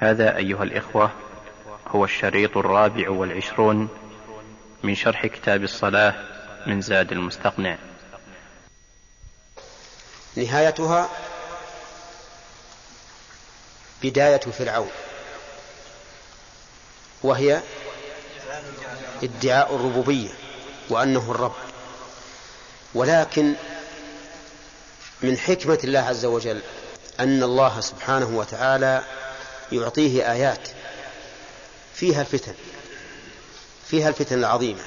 هذا أيها الإخوة هو الشريط الرابع والعشرون من شرح كتاب الصلاة من زاد المستقنع. نهايتها بداية فرعون وهي ادعاء الربوبية وأنه الرب. ولكن من حكمة الله عز وجل أن الله سبحانه وتعالى يعطيه آيات فيها الفتن فيها الفتن العظيمة.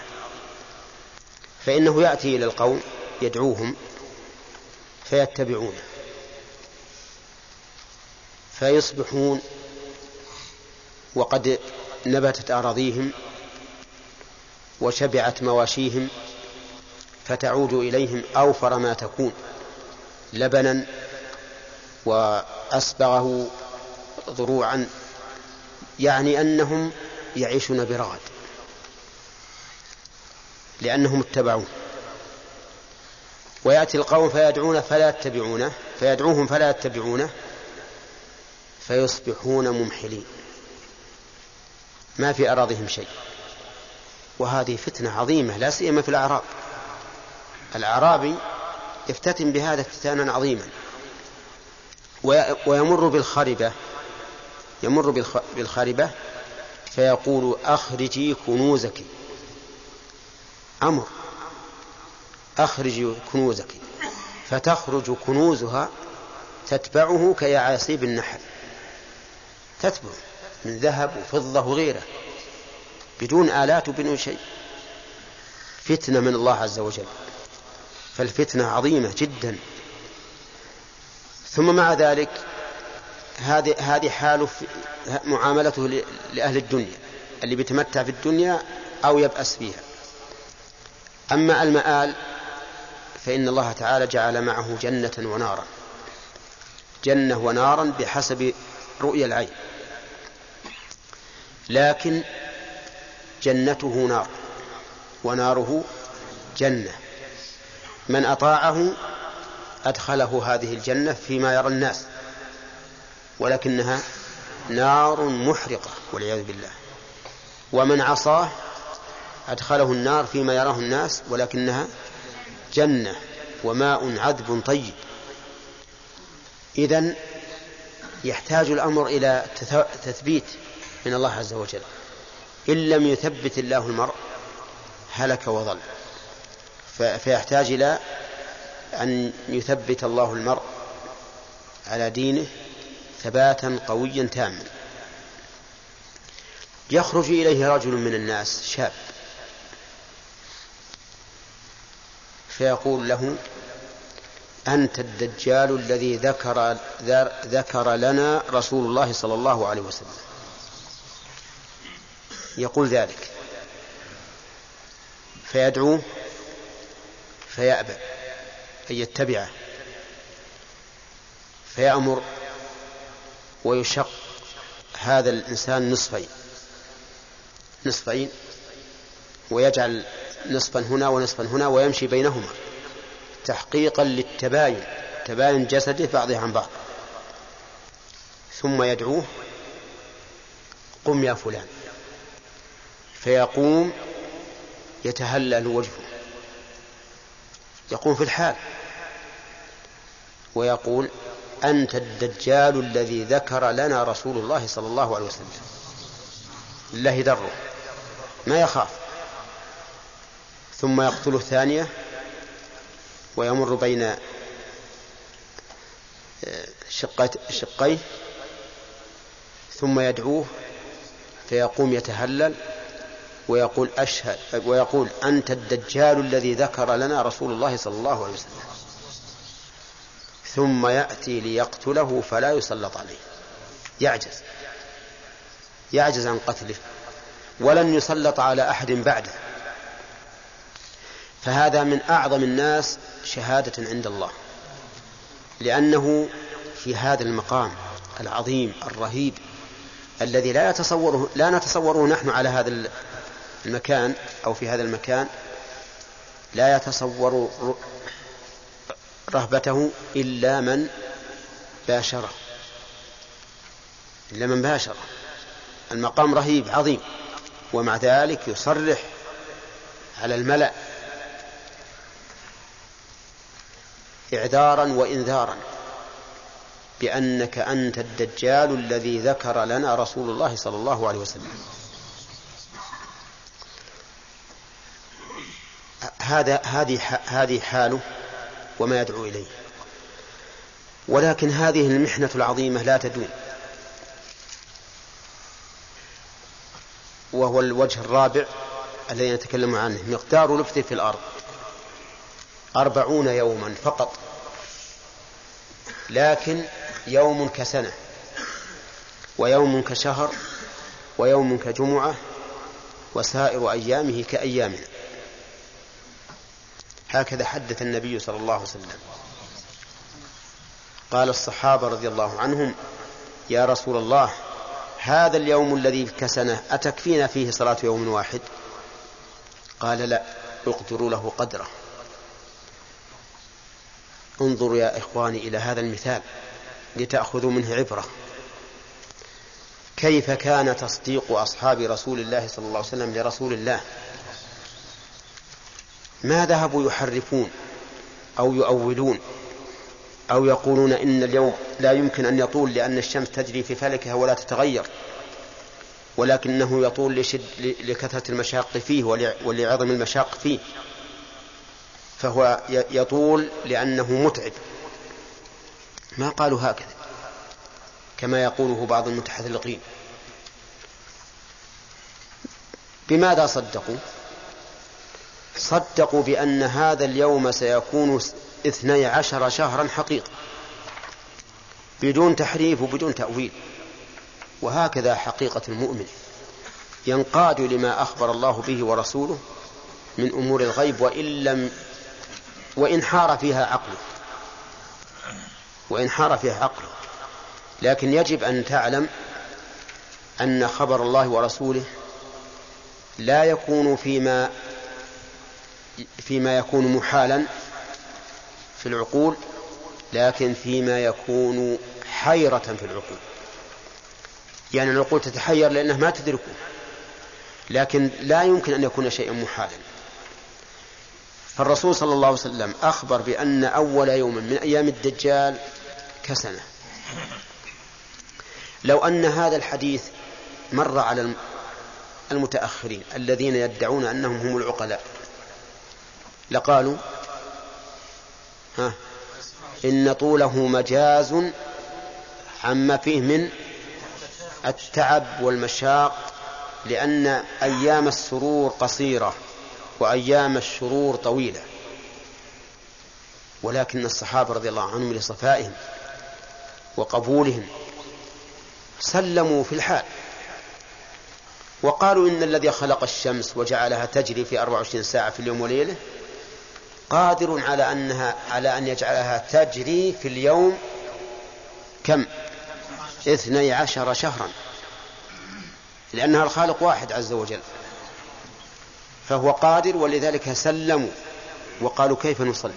فإنه يأتي إلى القوم يدعوهم فيتبعونه فيصبحون وقد نبتت أراضيهم وشبعت مواشيهم فتعود إليهم أوفر ما تكون لبنا وأسبغه ضروعا يعني أنهم يعيشون برغد لأنهم اتبعوه. ويأتي القوم فيدعون فلا يتبعونه فيدعوهم فلا يتبعونه فيصبحون ممحلين. ما في أراضيهم شيء. وهذه فتنة عظيمة لا سيما في الأعراب. الأعرابي يفتتن بهذا افتتانا عظيما. ويمر بالخربة يمر بالخربة فيقول أخرجي كنوزك. أمر. أخرجي كنوزك. فتخرج كنوزها تتبعه كيعاصيب النحل تتبع من ذهب وفضة وغيره بدون آلات وبدون شيء. فتنة من الله عز وجل. فالفتنة عظيمة جدا. ثم مع ذلك هذه هذه حال معاملته لأهل الدنيا اللي بيتمتع في الدنيا أو يبأس فيها أما المآل فإن الله تعالى جعل معه جنة ونارا. جنة ونارا بحسب رؤيا العين. لكن جنته نار وناره جنة. من أطاعه أدخله هذه الجنة فيما يرى الناس. ولكنها نار محرقة والعياذ بالله. ومن عصاه أدخله النار فيما يراه الناس ولكنها جنة وماء عذب طيب. إذن يحتاج الأمر إلى تثبيت من الله عز وجل. إن لم يثبت الله المرء هلك وضل. فيحتاج إلى أن يثبت الله المرء على دينه ثباتا قويا تاما. يخرج إليه رجل من الناس شاب. فيقول له أنت الدجال الذي ذكر ذكر لنا رسول الله صلى الله عليه وسلم. يقول ذلك. فيدعوه فيأبى أن يتبعه. فيأمر ويشق هذا الإنسان نصفين. نصفين ويجعل نصفا هنا ونصفا هنا ويمشي بينهما تحقيقا للتباين تباين جسده بعضه عن بعض. ثم يدعوه قم يا فلان. فيقوم يتهلل وجهه. يقوم في الحال. ويقول أنت الدجال الذي ذكر لنا رسول الله صلى الله عليه وسلم. الله دره. ما يخاف. ثم يقتله ثانية ويمر بين آه، شقيه ثم يدعوه فيقوم يتهلل ويقول أشهد ويقول أنت الدجال الذي ذكر لنا رسول الله صلى الله عليه وسلم. ثم يأتي ليقتله فلا يسلط عليه. يعجز. يعجز عن قتله. ولن يسلط على أحد بعده. فهذا من أعظم الناس شهادة عند الله. لأنه في هذا المقام العظيم الرهيب الذي لا يتصوره لا نتصوره نحن على هذا المكان أو في هذا المكان. لا يتصور رهبته إلا من باشره. إلا من باشر المقام رهيب عظيم. ومع ذلك يصرح على الملأ. إعذارا وإنذارا. بأنك أنت الدجال الذي ذكر لنا رسول الله صلى الله عليه وسلم. هذا هذه هذه حاله. وما يدعو إليه. ولكن هذه المحنة العظيمة لا تدوم. وهو الوجه الرابع الذي نتكلم عنه. مقدار لبثه في الأرض. أربعون يوما فقط. لكن يوم كسنة ويوم كشهر ويوم كجمعة وسائر أيامه كأيامنا. هكذا حدث النبي صلى الله عليه وسلم. قال الصحابة رضي الله عنهم يا رسول الله هذا اليوم الذي كسنه أتكفينا فيه صلاة يوم واحد؟ قال لا اقدروا له قدره. انظروا يا إخواني إلى هذا المثال لتأخذوا منه عبرة. كيف كان تصديق أصحاب رسول الله صلى الله عليه وسلم لرسول الله؟ ما ذهبوا يحرفون أو يؤولون أو يقولون إن اليوم لا يمكن أن يطول لأن الشمس تجري في فلكها ولا تتغير ولكنه يطول لشد لكثرة المشاق فيه ولعظم المشاق فيه. فهو يطول لأنه متعب. ما قالوا هكذا؟ كما يقوله بعض المتحذلقين بماذا صدقوا؟ صدقوا بأن هذا اليوم سيكون اثني عشر شهرا حقيقة. بدون تحريف وبدون تأويل. وهكذا حقيقة المؤمن. ينقاد لما أخبر الله به ورسوله من أمور الغيب وإن لم وإن حار فيها عقله. وإن حار فيها عقله. لكن يجب أن تعلم أن خبر الله ورسوله لا يكون فيما فيما يكون محالا في العقول لكن فيما يكون حيرة في العقول. يعني العقول تتحير لأنها ما تدركه لكن لا يمكن أن يكون شيئا محالا. فالرسول صلى الله عليه وسلم أخبر بأن أول يوم من أيام الدجال كسنة. لو أن هذا الحديث مر على المتأخرين الذين يدعون أنهم هم العقلاء لقالوا ها إن طوله مجاز عما فيه من التعب والمشاق لأن أيام السرور قصيرة وأيام الشرور طويلة. ولكن الصحابة رضي الله عنهم لصفائهم وقبولهم سلموا في الحال وقالوا إن الذي خلق الشمس وجعلها تجري في 24 ساعة في اليوم وليلة قادر على أنها على أن يجعلها تجري في اليوم كم؟ اثني عشر شهرا. لأنها الخالق واحد عز وجل. فهو قادر ولذلك سلموا وقالوا كيف نصلي؟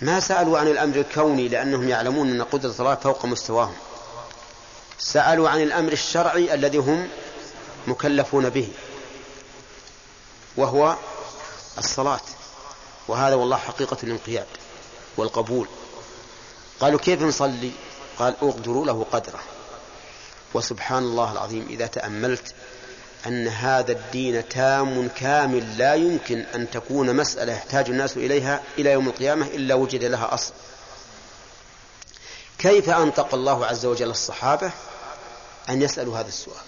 ما سألوا عن الأمر الكوني لأنهم يعلمون أن قدرة الله فوق مستواهم. سألوا عن الأمر الشرعي الذي هم مكلفون به وهو الصلاة. وهذا والله حقيقة الانقياد والقبول. قالوا كيف نصلي؟ قال اقدروا له قدره. وسبحان الله العظيم إذا تأملت أن هذا الدين تام كامل لا يمكن أن تكون مسألة يحتاج الناس إليها إلى يوم القيامة إلا وجد لها أصل. كيف أنطق الله عز وجل الصحابة أن يسألوا هذا السؤال؟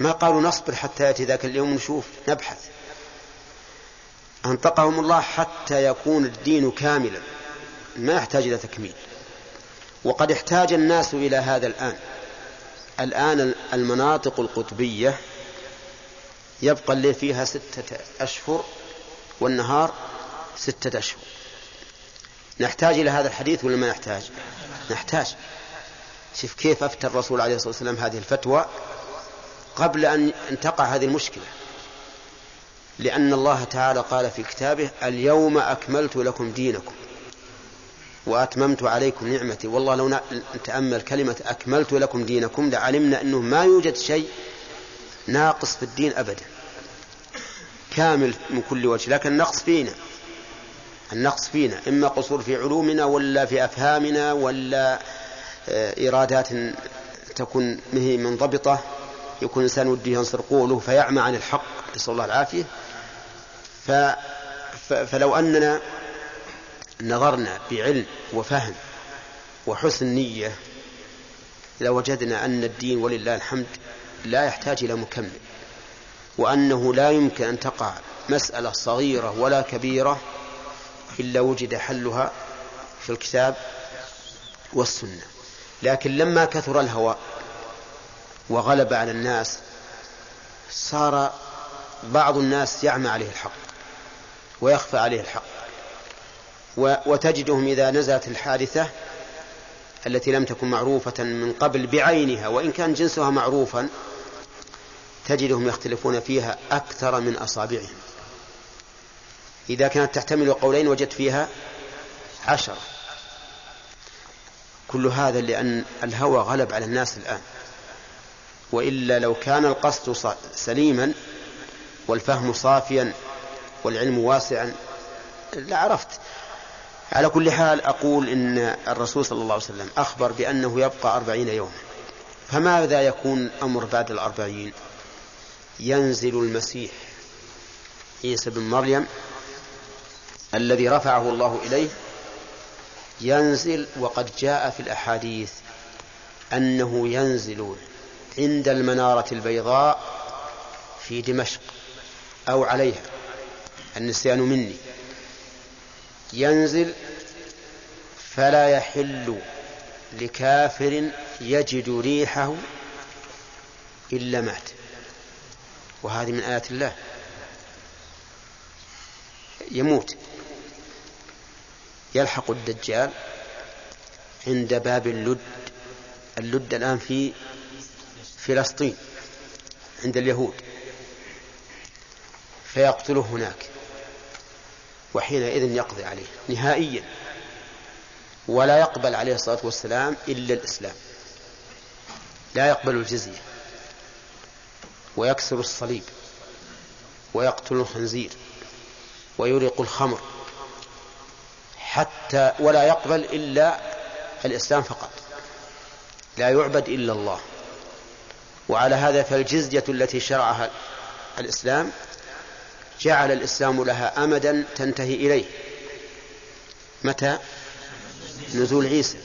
ما قالوا نصبر حتى يأتي ذاك اليوم نشوف نبحث. أنطقهم الله حتى يكون الدين كاملا. ما يحتاج إلى تكميل. وقد احتاج الناس إلى هذا الآن. الآن المناطق القطبية يبقى الليل فيها ستة أشهر والنهار ستة أشهر. نحتاج إلى هذا الحديث ولا ما نحتاج؟ نحتاج. شوف كيف أفتى الرسول عليه الصلاة والسلام هذه الفتوى قبل أن تقع هذه المشكلة. لأن الله تعالى قال في كتابه اليوم أكملت لكم دينكم وأتممت عليكم نعمتي. والله لو نتأمل كلمة أكملت لكم دينكم لعلمنا أنه ما يوجد شيء ناقص في الدين أبدا. كامل من كل وجه لكن النقص فينا. النقص فينا إما قصور في علومنا ولا في أفهامنا ولا آه، إيرادات تكون مهي منضبطة يكون الإنسان وده ينصر قوله فيعمى عن الحق نسأل الله العافية. ف... فلو أننا نظرنا بعلم وفهم وحسن نية لوجدنا أن الدين ولله الحمد لا يحتاج إلى مكمل وأنه لا يمكن أن تقع مسألة صغيرة ولا كبيرة إلا وجد حلها في الكتاب والسنة. لكن لما كثر الهوى وغلب على الناس صار بعض الناس يعمى عليه الحق. ويخفى عليه الحق. وتجدهم إذا نزلت الحادثة التي لم تكن معروفة من قبل بعينها وإن كان جنسها معروفا تجدهم يختلفون فيها أكثر من أصابعهم. إذا كانت تحتمل قولين وجدت فيها عشرة. كل هذا لأن الهوى غلب على الناس الآن. وإلا لو كان القصد سليما والفهم صافيا والعلم واسعا. لعرفت على كل حال أقول إن الرسول صلى الله عليه وسلم أخبر بأنه يبقى أربعين يوما. فماذا يكون أمر بعد الأربعين؟ ينزل المسيح عيسى بن مريم الذي رفعه الله إليه ينزل وقد جاء في الأحاديث أنه ينزل عند المنارة البيضاء في دمشق أو عليها. النسيان مني. ينزل فلا يحل لكافر يجد ريحه إلا مات. وهذه من آيات الله. يموت. يلحق الدجال عند باب اللد. اللد الآن في فلسطين عند اليهود. فيقتله هناك. وحينئذ يقضي عليه نهائيا. ولا يقبل عليه الصلاة والسلام إلا الإسلام. لا يقبل الجزية. ويكسر الصليب. ويقتل الخنزير. ويريق الخمر. حتى ولا يقبل إلا الإسلام فقط. لا يعبد إلا الله. وعلى هذا فالجزية التي شرعها الإسلام جعل الإسلام لها أمدا تنتهي إليه. متى؟ نزول عيسى.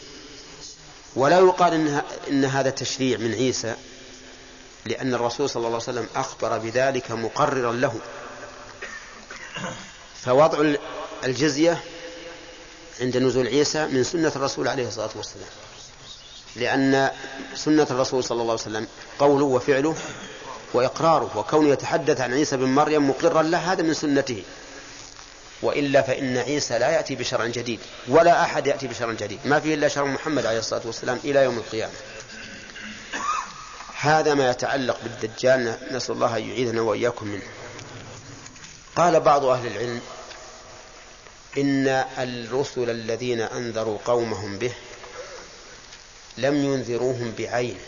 ولا يقال إن, إن هذا تشريع من عيسى لأن الرسول صلى الله عليه وسلم أخبر بذلك مقررا له. فوضع الجزية عند نزول عيسى من سنة الرسول عليه الصلاة والسلام. لأن سنة الرسول صلى الله عليه وسلم قوله وفعله وإقراره وكونه يتحدث عن عيسى بن مريم مقرا له هذا من سنته. وإلا فإن عيسى لا يأتي بشرع جديد ولا أحد يأتي بشرع جديد. ما فيه إلا شرع محمد عليه الصلاة والسلام إلى يوم القيامة. هذا ما يتعلق بالدجال نسأل الله أن يعيذنا وإياكم منه. قال بعض أهل العلم إن الرسل الذين أنذروا قومهم به لم ينذروهم بعينه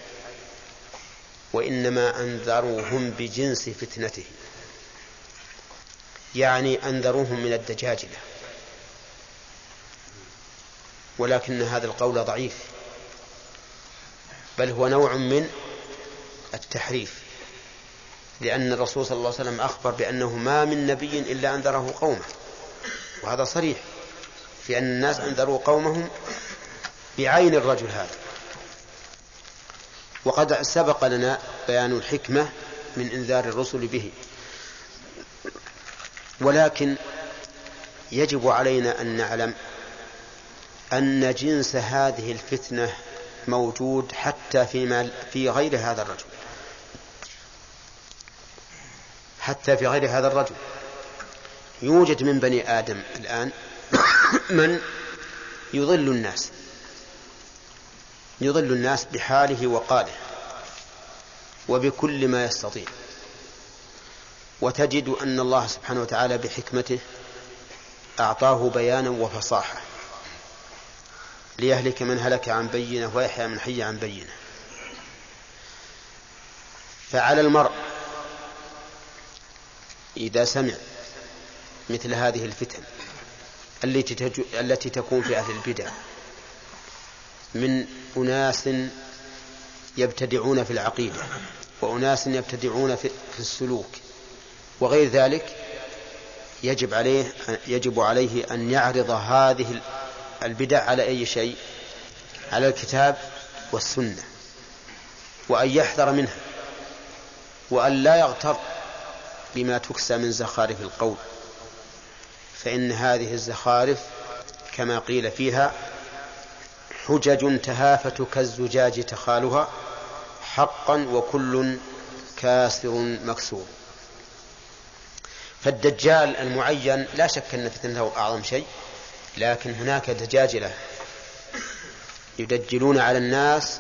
وإنما أنذروهم بجنس فتنته. يعني أنذروهم من الدجاجلة ولكن هذا القول ضعيف. بل هو نوع من التحريف. لأن الرسول صلى الله عليه وسلم أخبر بأنه ما من نبي إلا أنذره قومه. وهذا صريح. في أن الناس أنذروا قومهم بعين الرجل هذا. وقد سبق لنا بيان الحكمة من إنذار الرسل به. ولكن يجب علينا أن نعلم أن جنس هذه الفتنة موجود حتى فيما في غير هذا الرجل. حتى في غير هذا الرجل. يوجد من بني آدم الآن من يضل الناس. يضل الناس بحاله وقاله وبكل ما يستطيع. وتجد أن الله سبحانه وتعالى بحكمته أعطاه بيانا وفصاحة ليهلك من هلك عن بينة ويحيى من حي عن بينة. فعلى المرء إذا سمع مثل هذه الفتن التي تكون في أهل البدع من أناس يبتدعون في العقيدة وأناس يبتدعون في السلوك وغير ذلك يجب عليه يجب عليه أن يعرض هذه البدع على أي شيء؟ على الكتاب والسنة وأن يحذر منها وأن لا يغتر بما تكسى من زخارف القول. فإن هذه الزخارف كما قيل فيها حجج تهافت كالزجاج تخالها حقا وكل كاسر مكسور. فالدجال المعين لا شك أن فتنته أعظم شيء لكن هناك دجاجلة يدجلون على الناس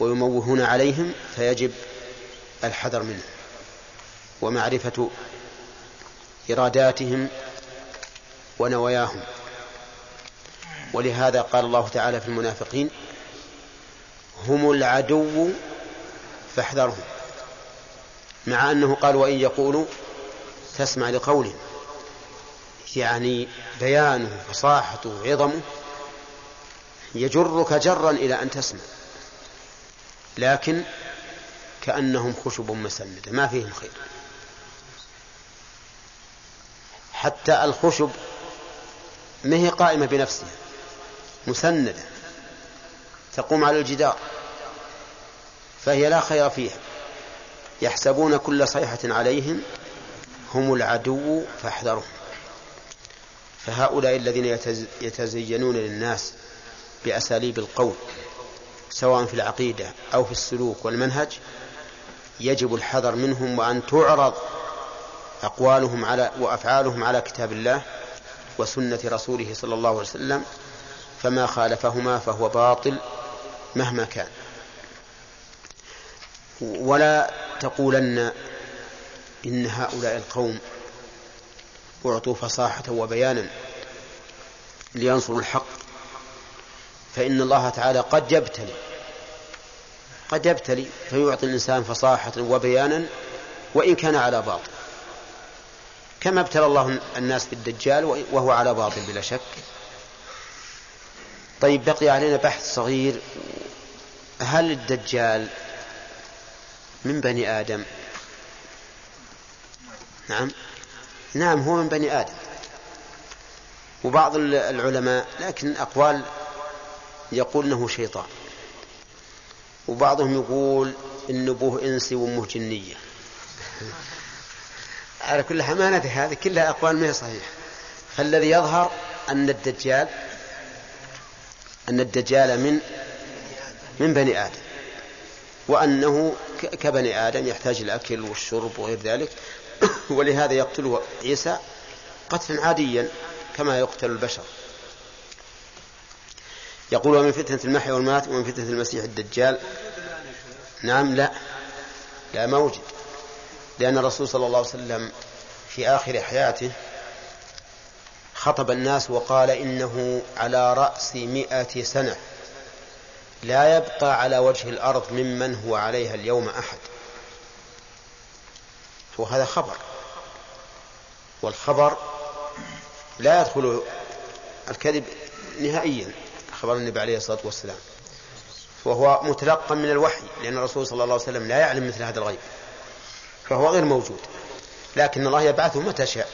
ويموهون عليهم فيجب الحذر منه. ومعرفة إراداتهم ونواياهم. ولهذا قال الله تعالى في المنافقين هم العدو فاحذرهم. مع أنه قال وإن يقولوا تسمع لقولهم يعني بيانه فصاحته عظمه يجرك جرا إلى أن تسمع لكن كأنهم خشب مسندة ما فيهم خير. حتى الخشب ما هي قائمة بنفسها مسندة تقوم على الجدار فهي لا خير فيها. يحسبون كل صيحة عليهم هم العدو فاحذرهم. فهؤلاء الذين يتزينون للناس بأساليب القول سواء في العقيدة أو في السلوك والمنهج يجب الحذر منهم وأن تعرض أقوالهم على وأفعالهم على كتاب الله وسنة رسوله صلى الله عليه وسلم فما خالفهما فهو باطل مهما كان. ولا تقولن إن هؤلاء القوم أعطوا فصاحة وبيانا لينصروا الحق فإن الله تعالى قد يبتلي قد يبتلي فيعطي الإنسان فصاحة وبيانا وإن كان على باطل. كما ابتلى الله الناس بالدجال وهو على باطل بلا شك. طيب بقي علينا بحث صغير. هل الدجال من بني آدم؟ نعم. نعم هو من بني آدم. وبعض العلماء لكن أقوال يقول إنه شيطان. وبعضهم يقول ان ابوه انسي وأمه جنية. على كل حمانة هذه كلها أقوال ما هي صحيحة. فالذي يظهر أن الدجال أن الدجال من من بني آدم وأنه كبني آدم يحتاج الاكل والشرب وغير ذلك. ولهذا يقتله عيسى قتلا عاديا كما يقتل البشر. يقول ومن فتنة المحيا والممات ومن فتنة المسيح الدجال. نعم لا لا ما وجد. لأن الرسول صلى الله عليه وسلم في آخر حياته خطب الناس وقال إنه على رأس مئة سنة. لا يبقى على وجه الأرض ممن هو عليها اليوم أحد. وهذا خبر. والخبر لا يدخل الكذب نهائيا خبر النبي عليه الصلاة والسلام. وهو متلقى من الوحي لأن الرسول صلى الله عليه وسلم لا يعلم مثل هذا الغيب. فهو غير موجود. لكن الله يبعثه متى شاء.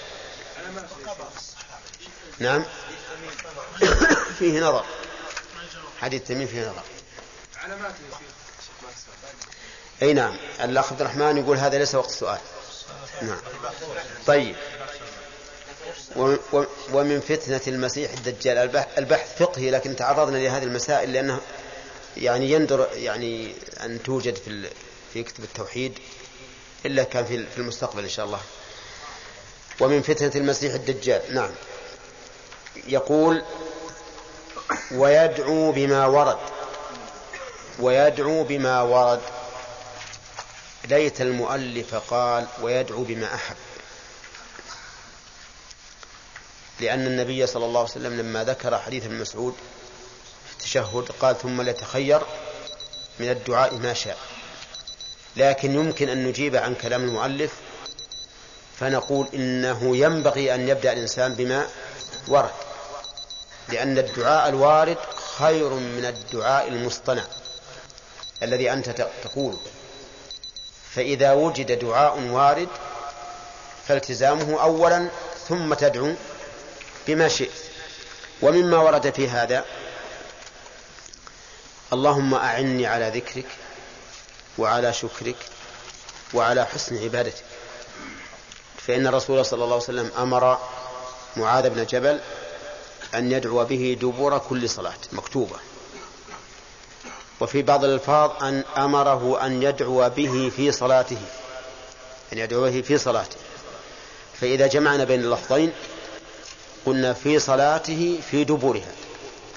نعم. فيه نظر. حديث تميم فيه نظر. أي نعم. الأخ عبد الرحمن يقول هذا ليس وقت السؤال. نعم. طيب. ومن فتنة المسيح الدجال. البحث فقهي لكن تعرضنا لهذه المسائل لأنه يعني يندر يعني أن توجد في في كتب التوحيد إلا كان في المستقبل إن شاء الله. ومن فتنة المسيح الدجال. نعم. يقول ويدعو بما ورد. ويدعو بما ورد. ليت المؤلف قال ويدعو بما أحب. لأن النبي صلى الله عليه وسلم لما ذكر حديث ابن مسعود التشهد قال ثم ليتخير من الدعاء ما شاء. لكن يمكن أن نجيب عن كلام المؤلف فنقول إنه ينبغي أن يبدأ الإنسان بما ورد لأن الدعاء الوارد خير من الدعاء المصطنع الذي أنت تقول فإذا وجد دعاء وارد فالتزامه أولا ثم تدعو بما شئت. ومما ورد في هذا اللهم أعني على ذكرك وعلى شكرك وعلى حسن عبادتك. فإن الرسول صلى الله عليه وسلم أمر معاذ بن جبل أن يدعو به دبور كل صلاة مكتوبة. وفي بعض الألفاظ أن أمره أن يدعو به في صلاته أن يدعو به في صلاته. فإذا جمعنا بين اللفظين قلنا في صلاته في دبورها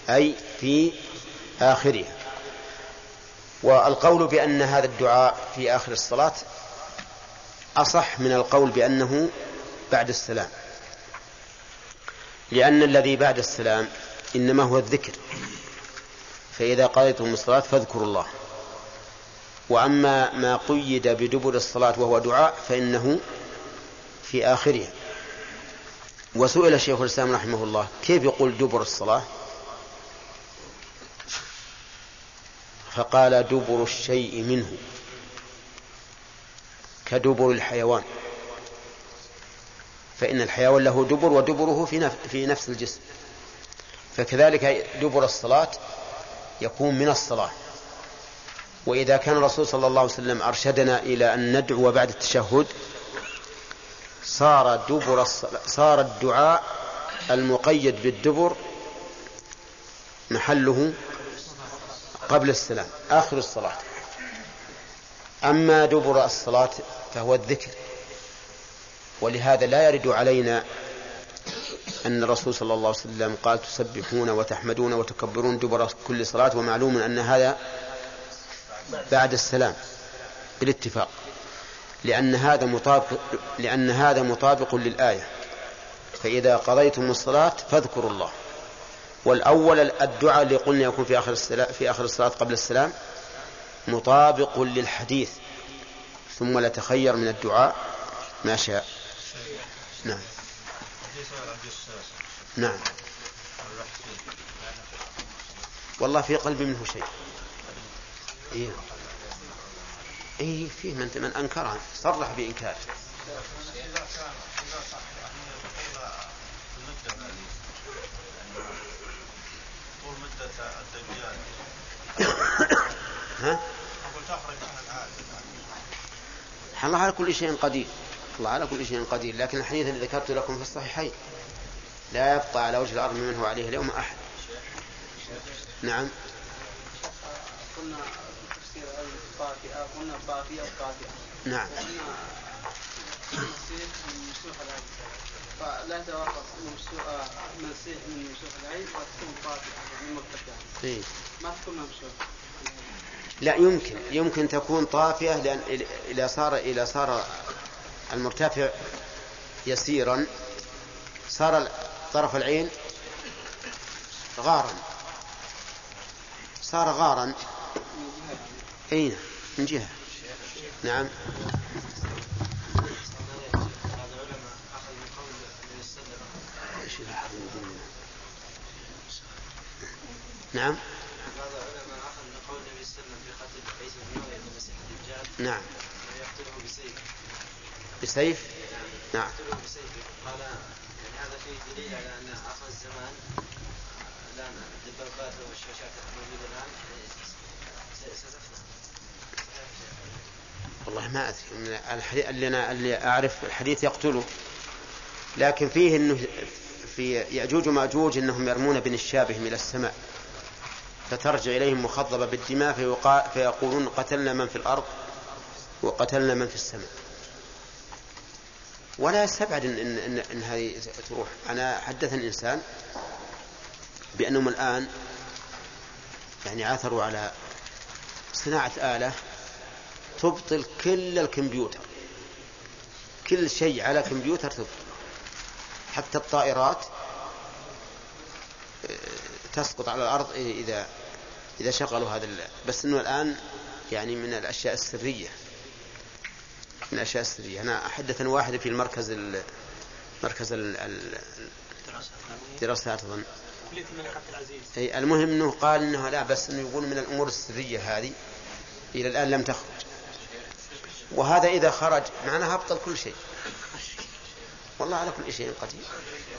أي في آخرها. والقول بأن هذا الدعاء في آخر الصلاة أصح من القول بأنه بعد السلام. لأن الذي بعد السلام إنما هو الذكر. فإذا قضيتم الصلاة فاذكروا الله. وأما ما قيد بدبر الصلاة وهو دعاء فإنه في آخرها. وسئل شيخ الإسلام رحمه الله كيف يقول دبر الصلاة؟ فقال دبر الشيء منه كدبر الحيوان. فإن الحيوان له دبر ودبره في في نفس الجسم. فكذلك دبر الصلاة يكون من الصلاة. وإذا كان الرسول صلى الله عليه وسلم أرشدنا إلى أن ندعو بعد التشهد صار دبر صار الدعاء المقيد بالدبر محله قبل السلام آخر الصلاة. أما دبر الصلاة فهو الذكر. ولهذا لا يرد علينا أن الرسول صلى الله عليه وسلم قال تسبحون وتحمدون وتكبرون دبر كل صلاة ومعلوم أن هذا بعد السلام بالاتفاق لأن هذا مطابق لأن هذا مطابق للآية. فإذا قضيتم الصلاة فاذكروا الله. والأول الدعاء اللي قلنا يكون في آخر الصلاة في آخر الصلاة قبل السلام مطابق للحديث ثم لتخير من الدعاء ما شاء. نعم. نعم. والله في قلبي منه شيء. إيه. إيه فيه من من أنكرها صرح بإنكاره ها؟ الله على كل شيء قدير. الله على كل شيء قدير لكن الحديث الذي ذكرت لكم في الصحيحين. لا يبقى على وجه الأرض من هو عليه اليوم أحد. نعم. قلنا تفسير القافئة قلنا قافية وقافئة نعم. فلا يتوافق منسيح من ممسوح العين وتكون قافئة من مرتفعة. ما تكون ممسوح لا يمكن. يمكن تكون طافية لأن إذا صار إذا صار المرتفع يسيرا صار طرف العين غارا. صار غارا. أين من جهة. نعم. نعم. نعم. بسيف؟ نعم. قال يعني هذا فيه دليل على أن اخر الزمان الآن الدبابات والشاشات الموجودة الآن ستفنى والله ما أدري. اللي أنا اللي أعرف الحديث يقتله. لكن فيه إنه في يأجوج ومأجوج إنهم يرمون بنشابهم إلى السماء. فترجع إليهم مخضبة بالدماء فيقولون قتلنا من في الأرض وقتلنا من في السماء. ولا يستبعد إن, إن, إن, إن هذه تروح. أنا حدثني إنسان بأنهم الآن يعني عثروا على صناعة آلة تبطل كل الكمبيوتر. كل شيء على كمبيوتر تبطل. حتى الطائرات تسقط على الأرض إذا إذا شغلوا هذا بس إنه الآن يعني من الأشياء السرية. من الأشياء السرية أنا حدثني واحد في المركز ال مركز الدراسات أظن أي المهم أنه قال أنه لا بس أنه يقول من الأمور السرية هذه إلى الآن لم تخرج. وهذا إذا خرج معناها أبطل كل شيء. والله على كل شيء قدير.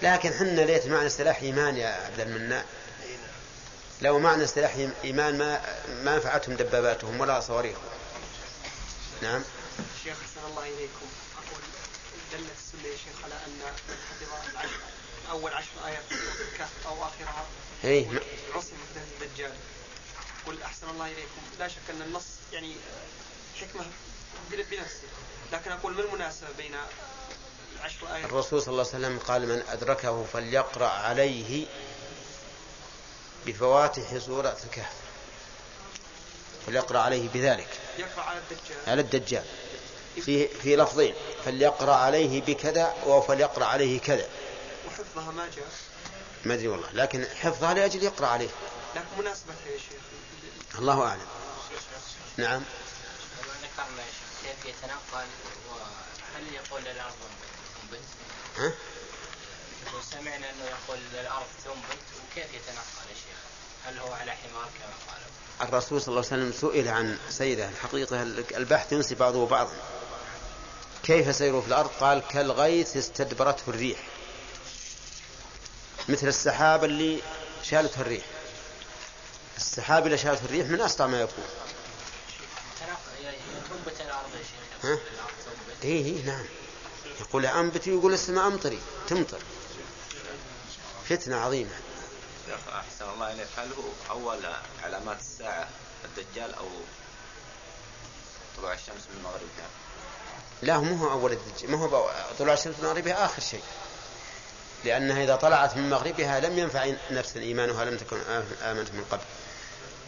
لكن حنا ليت معنا سلاح إيمان يا عبد المنان. لو معنا سلاح إيمان ما ما نفعتهم دباباتهم ولا صواريخهم. نعم. شيخ أحسن الله إليكم. أقول دلت السنة يا شيخ على أن من حفظ العشر أول عشر آيات في الكهف أو آخرها أي عصم الدجال. قل أحسن الله إليكم. لا شك أن النص يعني حكمة بنفسه. لكن أقول ما المناسبة بين العشر آيات؟ الرسول صلى الله عليه وسلم قال من أدركه فليقرأ عليه بفواتح سورة الكهف. فليقرأ عليه بذلك. يقرأ على الدجال. على الدجال. في في لفظين. فليقرأ عليه بكذا وفليقرأ عليه كذا. وحفظها ما جاء؟ ما أدري والله. لكن حفظها لاجل يقرأ عليه. لكن مناسبتها يا شيخ. الله أعلم. نعم. ذكرنا كيف يتنقل وهل يقول للأرض تنبت؟ ها؟ وسمعنا أنه يقول للأرض تنبت وكيف يتنقل يا شيخ؟ هل هو على حمار كما قال؟ الرسول صلى الله عليه وسلم سئل عن سيره الحقيقة البحث ينسي بعضه بعضا. كيف سيره في الأرض؟ قال كالغيث استدبرته الريح. مثل السحاب اللي شالته الريح. السحاب اللي شالته الريح من أسرع ما يكون. الأرض شيخ ها؟ إيه إيه نعم. يقول أنبت يقول السماء أمطري تمطر. فتنة عظيمة. أحسن الله إليك. هل هو أول علامات الساعة الدجال أو طلوع الشمس من مغربها؟ لا مو هو أول الدجال ما هو طلوع الشمس من مغربها آخر شيء لأنها إذا طلعت من مغربها لم ينفع نفسا إيمانها لم تكن آمنت من قبل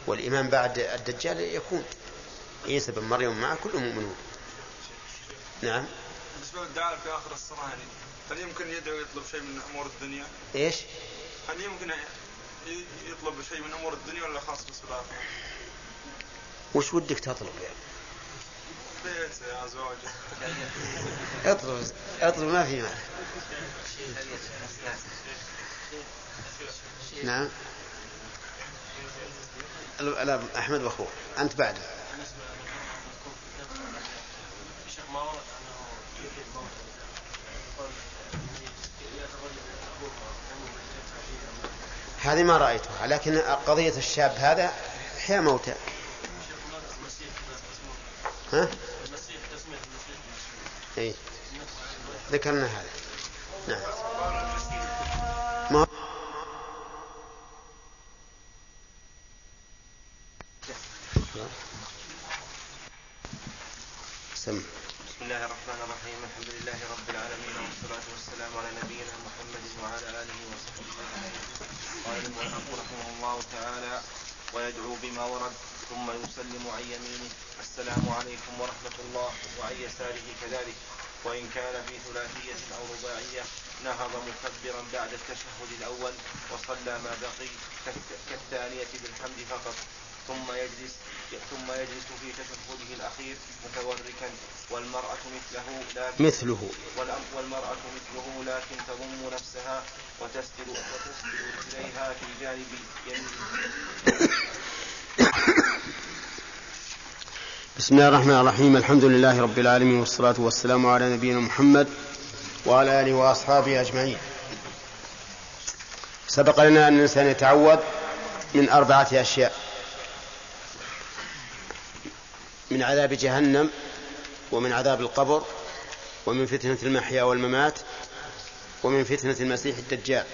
والإيمان بعد الدجال يكون عيسى بن مريم معه كلهم مؤمنون نعم بالنسبة للدعاء في آخر الصلاة يعني هل يمكن يدعو يطلب شيء من أمور الدنيا؟ إيش؟ هل يمكن يطلب شيء من أمور الدنيا ولا خاص بالصلاة؟ وش ودك تطلب يعني؟ اطلب اطلب ما في معنى نعم. لا أحمد وأخوه. أنت بعده هذه ما رأيتها لكن قضية الشاب هذا حيا موتى. ها؟ ذكرنا هذا. نعم. ما سم. بسم الله الرحمن الرحيم. الحمد لله رب العالمين والصلاة والسلام على نبينا محمد وعلى آله وصحبه أجمعين. قال المؤلف رحمه الله تعالى ويدعو بما ورد ثم يسلم عن يمينه. السلام عليكم ورحمة الله. وعن يساره كذلك. وإن كان في ثلاثية أو رباعية نهض مكبرا بعد التشهد الأول وصلى ما بقي كالثانية بالحمد فقط. ثم يجلس ثم يجلس في تشهده الأخير متوركا. والمرأة مثله لكن مثله. والمرأة مثله لكن تضم نفسها وتسدل وتسدل رجليها في جانب يمينها بسم الله الرحمن الرحيم الحمد لله رب العالمين والصلاة والسلام على نبينا محمد وعلى آله وأصحابه أجمعين سبق لنا أن الإنسان يتعوذ من أربعة أشياء من عذاب جهنم ومن عذاب القبر ومن فتنة المحيا والممات ومن فتنة المسيح الدجال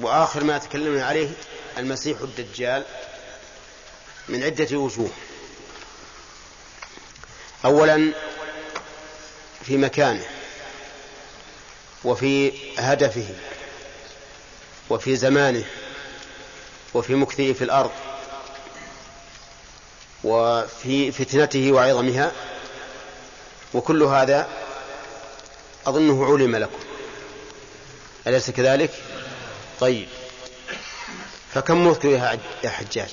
وآخر ما تكلمنا عليه المسيح الدجال من عدة وجوه. أولا في مكانه وفي هدفه وفي زمانه وفي مكثه في الأرض وفي فتنته وعظمها وكل هذا أظنه علم لكم. أليس كذلك؟ طيب. فكم يا- يا حجاج؟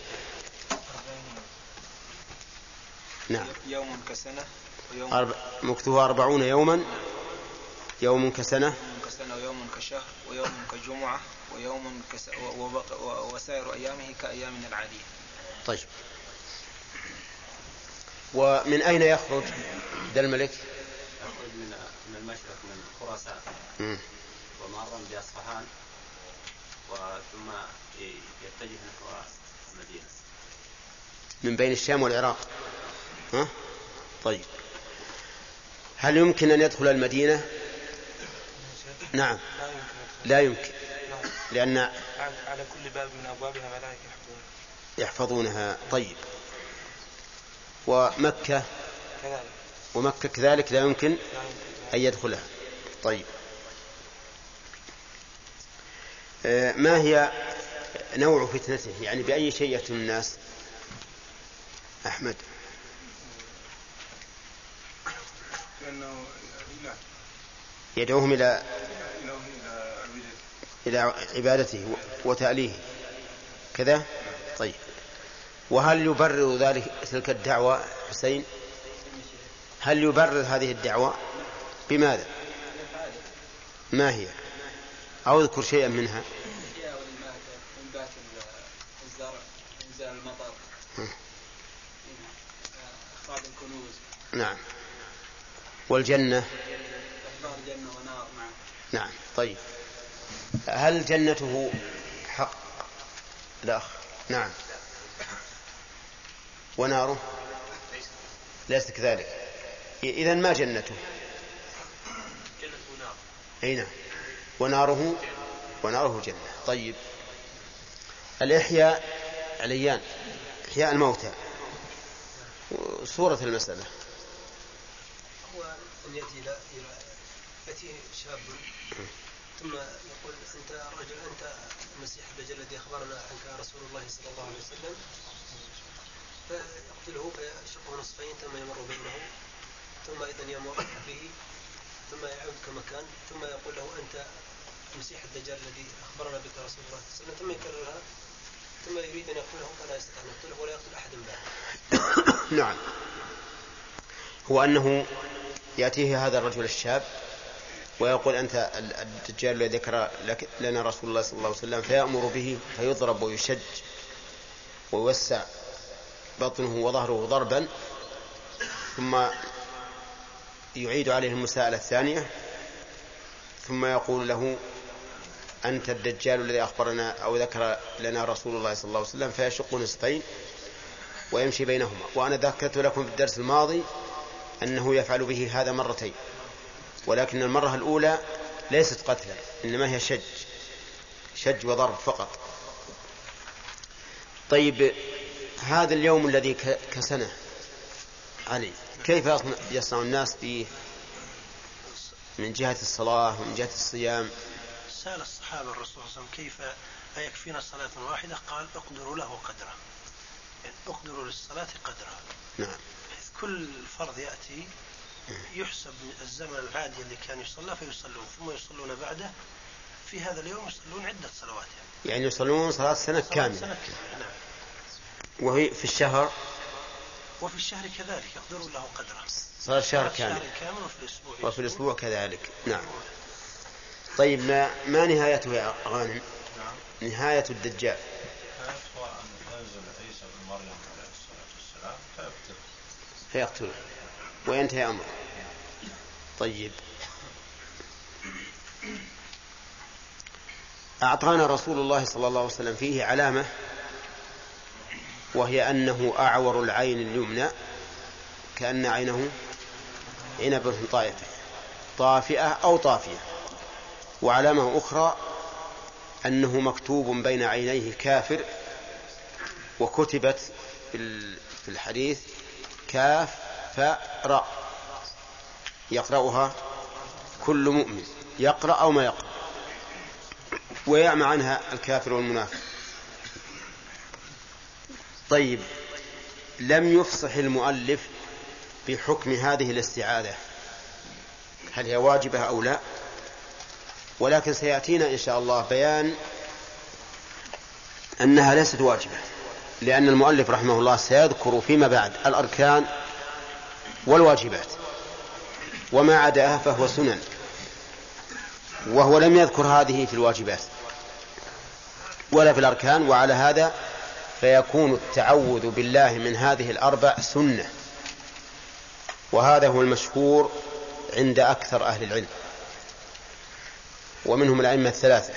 نعم. يوم كسنة ويوم أربع مكثها أربعون يوما يوم كسنة. يوم كسنة ويوم كشهر ويوم كجمعة ويوم كس... و- وبق... و- وسائر أيامه كأيامنا العادية. طيب. ومن أين يخرج ذا الملك؟ يخرج من من المشرق من خراسان. مم. ومرا بأصفهان وثم يتجه نحو المدينة من بين الشام والعراق. ها؟ طيب. هل يمكن أن يدخل المدينة؟ نعم. لا يمكن. لأن على كل باب من أبوابها ملائكة يحفظون يحفظونها. طيب. ومكة؟ كذلك. ومكة كذلك لا يمكن لا يمكن. أن يدخلها. طيب. آه، ما هي نوع فتنته؟ يعني بأي شيء يفتن الناس؟ أحمد. يدعوهم إلى إلى عبادته. و- وتأليهه. كذا؟ طيب. وهل يبرر ذلك تلك الدعوة حسين؟ هل يبرر هذه الدعوة؟ بماذا؟ ما هي؟ أو اذكر شيئا منها. المطر الكنوز نعم. والجنة؟ جنة ونار معه. نعم طيب. هل جنته حق الأخ؟ نعم. وناره؟ ليس كذلك. إذا ما جنته؟ أي نعم. وناره؟ وناره جنة. طيب. الإحياء عليان. إحياء الموتى. صورة المسألة. أن يأتي إلى يأتي شاب. ثم يقول أنت رجل أنت المسيح الدجال الذي أخبرنا عنك رسول الله صلى الله عليه وسلم. فيقتله فيشقه نصفين ثم يمر بينه ثم أيضا يمر به ثم يعود كما كان ثم يقول له أنت المسيح الدجال الذي أخبرنا بك رسول الله صلى الله عليه وسلم. ثم يكررها ثم يريد أن يقتله فلا يستطيع أن يقتله ولا يقتل أحدا بعده. نعم. هو أنه يأتيه هذا الرجل الشاب ويقول أنت ال- الدجال الذي ذكر لنا رسول الله صلى الله عليه وسلم فيأمر به فيضرب ويشج ويوسع بطنه وظهره ضربا ثم يعيد عليه المساءلة الثانية ثم يقول له أنت الدجال الذي أخبرنا أو ذكر لنا رسول الله صلى الله عليه وسلم فيشق نصفين ويمشي بينهما. وأنا ذكرت لكم في الدرس الماضي أنه يفعل به هذا مرتين ولكن المرة الأولى ليست قتلا إنما هي شج شج وضرب فقط. طيب هذا اليوم الذي كسنة علي كيف يصنع, الناس فيه من جهة الصلاة ومن جهة الصيام؟ سأل الصحابة الرسول صلى الله عليه وسلم كيف أيكفينا صلاة واحدة؟ قال اقدروا له قدره. يعني اقدروا للصلاة قدرها نعم. كل فرض يأتي يحسب من الزمن العادي اللي كان يصلى فيصلون. ثم يصلون بعده. في هذا اليوم يصلون عدة صلوات يعني. يعني يصلون صلاة سنة كاملة. سنة كاملة نعم. وهي في الشهر؟ وفي الشهر كذلك يقدرون له قدره صلاة شهر صلاة كامل كامل وفي الأسبوع وفي الأسبوع كذلك نعم. طيب ما, ما نهايته يا غانم؟ نهاية الدجال هو أن ينزل عيسى بن مريم عليه الصلاة والسلام فيقتل فيقتله وينتهي أمره طيب. أعطانا رسول الله صلى الله عليه وسلم فيه علامة وهي أنه أعور العين اليمنى كأن عينه عنب طائفة طافئة أو طافية. وعلامة أخرى أنه مكتوب بين عينيه كافر وكتبت في ال- في الحديث كاف راء يقرأها كل مؤمن. يقرأ أو ما يقرأ. ويعمى عنها الكافر والمنافق. طيب لم يفصح المؤلف بحكم هذه الاستعاذة. هل هي واجبة أو لا؟ ولكن سيأتينا إن شاء الله بيان أنها ليست واجبة. لأن المؤلف رحمه الله سيذكر فيما بعد الأركان والواجبات وما عداها فهو سنن وهو لم يذكر هذه في الواجبات ولا في الأركان وعلى هذا فيكون التعوذ بالله من هذه الأربع سنة وهذا هو المشهور عند أكثر أهل العلم ومنهم الأئمة الثلاثة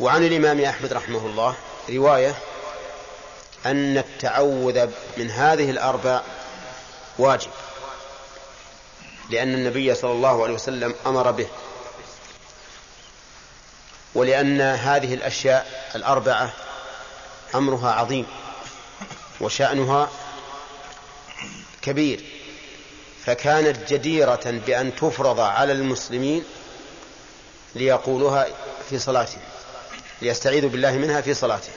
وعن الإمام أحمد رحمه الله رواية أن التعوذ من هذه الأربع واجب لأن النبي صلى الله عليه وسلم أمر به ولأن هذه الأشياء الأربعة أمرها عظيم وشأنها كبير فكانت جديرة بأن تفرض على المسلمين ليقولوها في صلاتهم ليستعيذوا بالله منها في صلاتهم.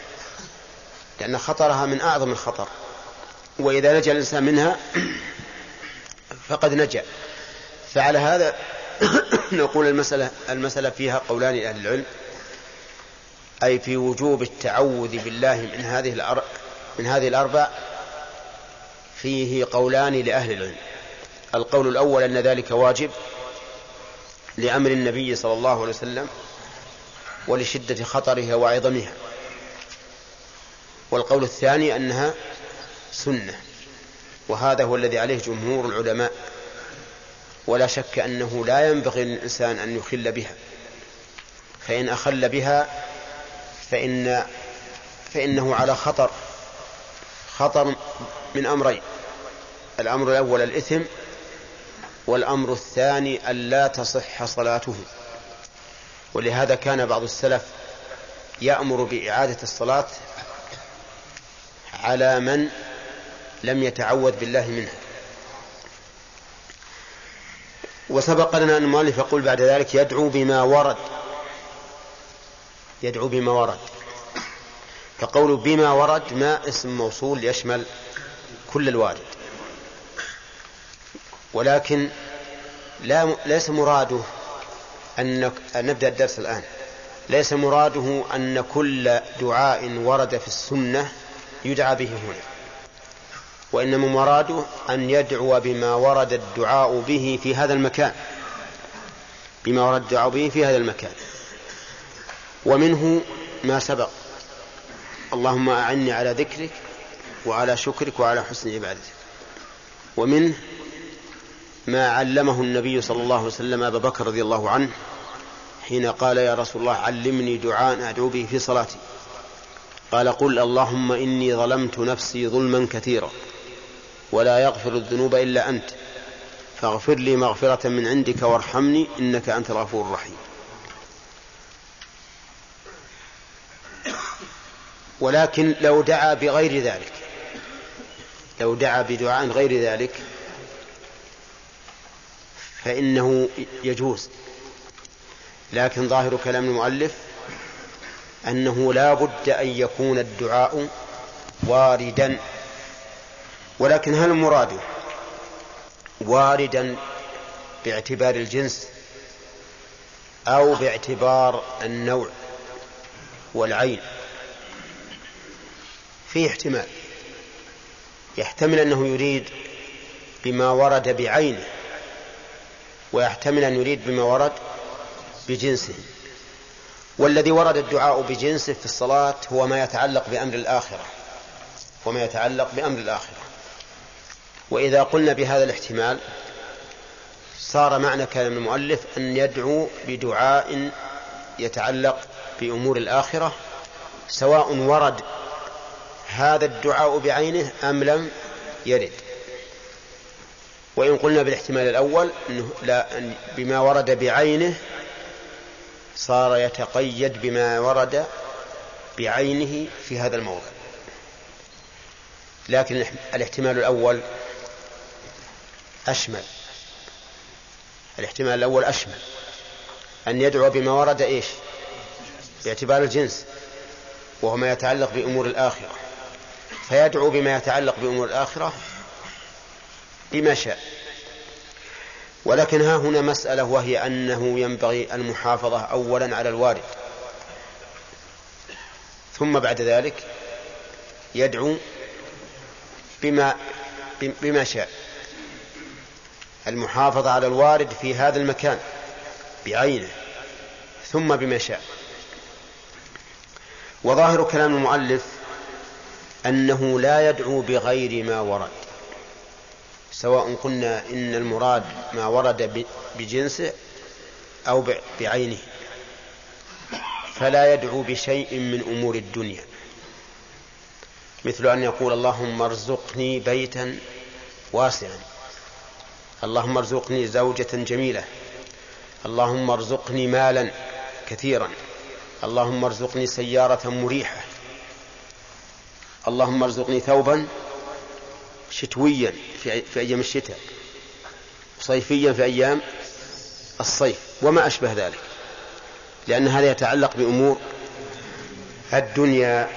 لأن خطرها من أعظم الخطر وإذا نجا الإنسان منها فقد نجا فعلى هذا نقول المسألة المسألة فيها قولان لأهل العلم أي في وجوب التعوذ بالله من هذه. من هذه الأربع فيه قولان لأهل العلم القول الأول أن ذلك واجب لأمر النبي صلى الله عليه وسلم ولشدة خطرها وعظمها والقول الثاني أنها سنة وهذا هو الذي عليه جمهور العلماء. ولا شك أنه لا ينبغي للإنسان أن يخل بها فإن أخل بها فإن فإنه على خطر خطر من أمرين الأمر الأول الإثم والأمر الثاني أن لا تصح صلاته. ولهذا كان بعض السلف يأمر بإعادة الصلاة على من لم يتعوذ بالله منها وسبق لنا أن المؤلف يقول بعد ذلك يدعو بما ورد. يدعو بما ورد. فقول بما ورد ما اسم موصول يشمل كل الوارد ولكن لا ليس مراده أن نبدأ الدرس الآن. ليس مراده أن كل دعاء ورد في السنة يدعى به هنا. وإنما مراده أن يدعو بما ورد الدعاء به في هذا المكان. بما ورد الدعاء به في هذا المكان. ومنه ما سبق. اللهم أعني على ذكرك وعلى شكرك وعلى حسن عبادتك. ومنه ما علمه النبي صلى الله عليه وسلم أبا بكر رضي الله عنه حين قال يا رسول الله علمني دعاء أدعو به في صلاتي. قال قل اللهم إني ظلمت نفسي ظلما كثيرا ولا يغفر الذنوب إلا أنت فاغفر لي مغفرة من عندك وارحمني إنك أنت الغفور الرحيم. ولكن لو دعا بغير ذلك لو دعا بدعاء غير ذلك فإنه يجوز. لكن ظاهر كلام المؤلف أنه لا بد أن يكون الدعاء واردا. ولكن هل المراد واردا باعتبار الجنس أو باعتبار النوع والعين؟ فيه احتمال. يحتمل أنه يريد بما ورد بعينه ويحتمل أن يريد بما ورد بجنسه. والذي ورد الدعاء بجنسه في الصلاة هو ما يتعلق بأمر الآخرة. وما يتعلق بأمر الآخرة. وإذا قلنا بهذا الاحتمال صار معنى كلام المؤلف أن يدعو بدعاء يتعلق بأمور الآخرة سواء ورد هذا الدعاء بعينه أم لم يرد. وإن قلنا بالاحتمال الأول أنه لا بما ورد بعينه صار يتقيد بما ورد بعينه في هذا الموضع. لكن الاحتمال الأول أشمل. الاحتمال الأول أشمل. أن يدعو بما ورد إيش؟ باعتبار الجنس وهو ما يتعلق بأمور الآخرة. فيدعو بما يتعلق بأمور الآخرة بما شاء. ولكن ها هنا مسألة وهي أنه ينبغي المحافظة أولا على الوارد. ثم بعد ذلك يدعو بما بما شاء. المحافظة على الوارد في هذا المكان بعينه ثم بما شاء. وظاهر كلام المؤلف أنه لا يدعو بغير ما ورد. سواء قلنا إن المراد ما ورد بجنسه أو بعينه فلا يدعو بشيء من أمور الدنيا. مثل أن يقول اللهم ارزقني بيتا واسعا اللهم ارزقني زوجة جميلة اللهم ارزقني مالا كثيرا اللهم ارزقني سيارة مريحة اللهم ارزقني ثوبا شتويا في, في أيام الشتاء صيفيا في أيام الصيف وما أشبه ذلك لأن هذا يتعلق بأمور الدنيا.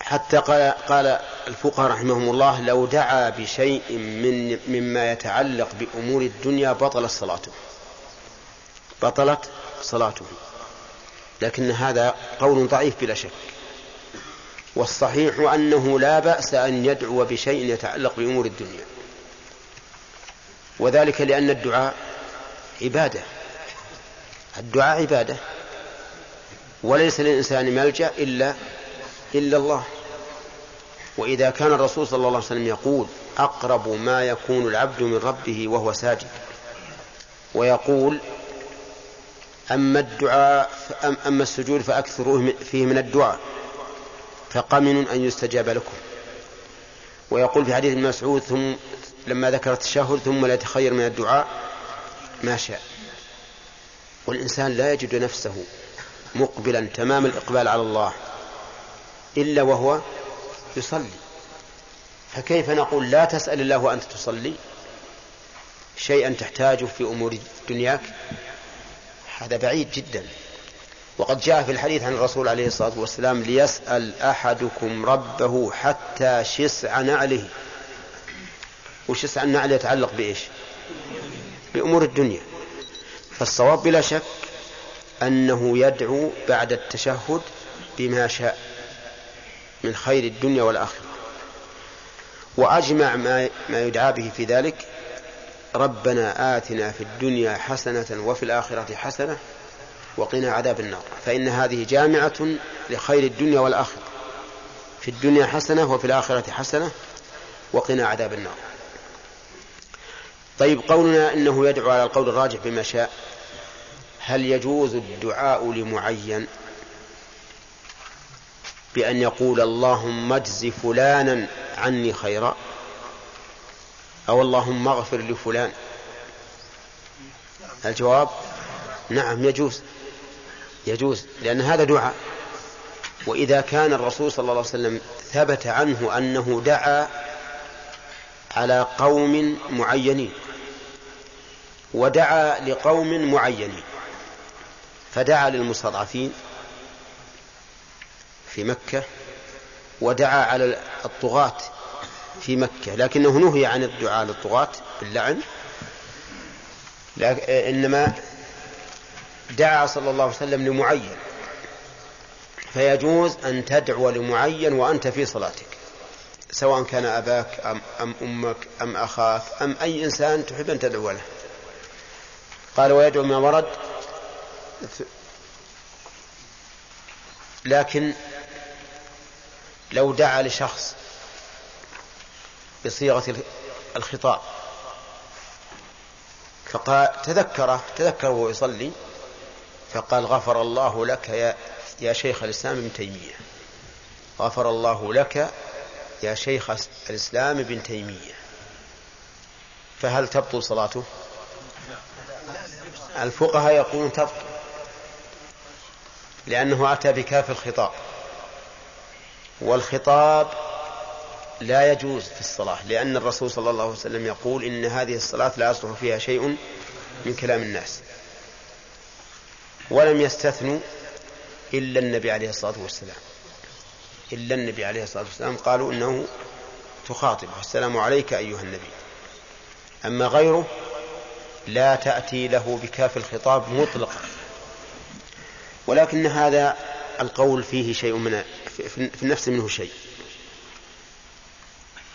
حتى قال, قال الفقهاء رحمهم الله لو دعا بشيء من مما يتعلق بأمور الدنيا بطلت صلاته. بطلت صلاته. لكن هذا قول ضعيف بلا شك. والصحيح أنه لا بأس أن يدعو بشيء يتعلق بأمور الدنيا. وذلك لأن الدعاء عبادة. الدعاء عبادة. وليس للإنسان ملجأ إلا إلا الله. وإذا كان الرسول صلى الله عليه وسلم يقول أقرب ما يكون العبد من ربه وهو ساجد. ويقول أما الدعاء أما السجود فأكثروه فيه من الدعاء. فقمن أن يستجاب لكم. ويقول في حديث ابن مسعود ثم لما ذكر التشهد ثم لا يتخير من الدعاء ما شاء. والإنسان لا يجد نفسه مقبلا تمام الإقبال على الله إلا وهو يصلي. فكيف نقول لا تسأل الله وأنت تصلي؟ شيئا تحتاجه في أمور دنياك؟ هذا بعيد جدا. وقد جاء في الحديث عن الرسول عليه الصلاة والسلام ليسأل أحدكم ربه حتى شسع نعله. وشسع النعل يتعلق بإيش؟ بأمور الدنيا. فالصواب بلا شك أنه يدعو بعد التشهد بما شاء من خير الدنيا والآخرة. وأجمع ما ما يدعى به في ذلك ربنا آتنا في الدنيا حسنة وفي الآخرة حسنة وقنا عذاب النار. فإن هذه جامعة لخير الدنيا والآخرة. في الدنيا حسنة وفي الآخرة حسنة وقنا عذاب النار. طيب قولنا إنه يدعو على القول الراجح بما شاء. هل يجوز الدعاء لمعين؟ بأن يقول اللهم اجز فلانا عني خيرا أو اللهم اغفر لفلان. الجواب؟ نعم يجوز. يجوز لأن هذا دعاء. وإذا كان الرسول صلى الله عليه وسلم ثبت عنه أنه دعا على قوم معينين ودعا لقوم معينين فدعا للمستضعفين في مكة ودعا على الطغاة في مكة. لكنه نهي عن الدعاء للطغاة باللعن إنما دعا صلى الله عليه وسلم لمعين. فيجوز أن تدعو لمعين وأنت في صلاتك سواء كان أباك أم, أم أمك أم أخاك أم أي إنسان تحب أن تدعو له. قال ويدعو ما ورد. لكن لو دعا لشخص بصيغة الخطاب فقال تذكره تذكر وهو يصلي فقال غفر الله لك يا يا شيخ الإسلام ابن تيمية. غفر الله لك يا شيخ الإسلام ابن تيمية. فهل تبطل صلاته؟ الفقهاء يقولون تبطل. لأنه أتى بكاف الخطاب. والخطاب لا يجوز في الصلاة لأن الرسول صلى الله عليه وسلم يقول إن هذه الصلاة لا يصلح فيها شيء من كلام الناس. ولم يستثنوا إلا النبي عليه الصلاة والسلام. إلا النبي عليه الصلاة والسلام قالوا إنه تخاطبه السلام عليك أيها النبي. أما غيره لا تأتي له بكاف الخطاب مطلقا. ولكن هذا القول فيه شيء من في النفس منه شيء.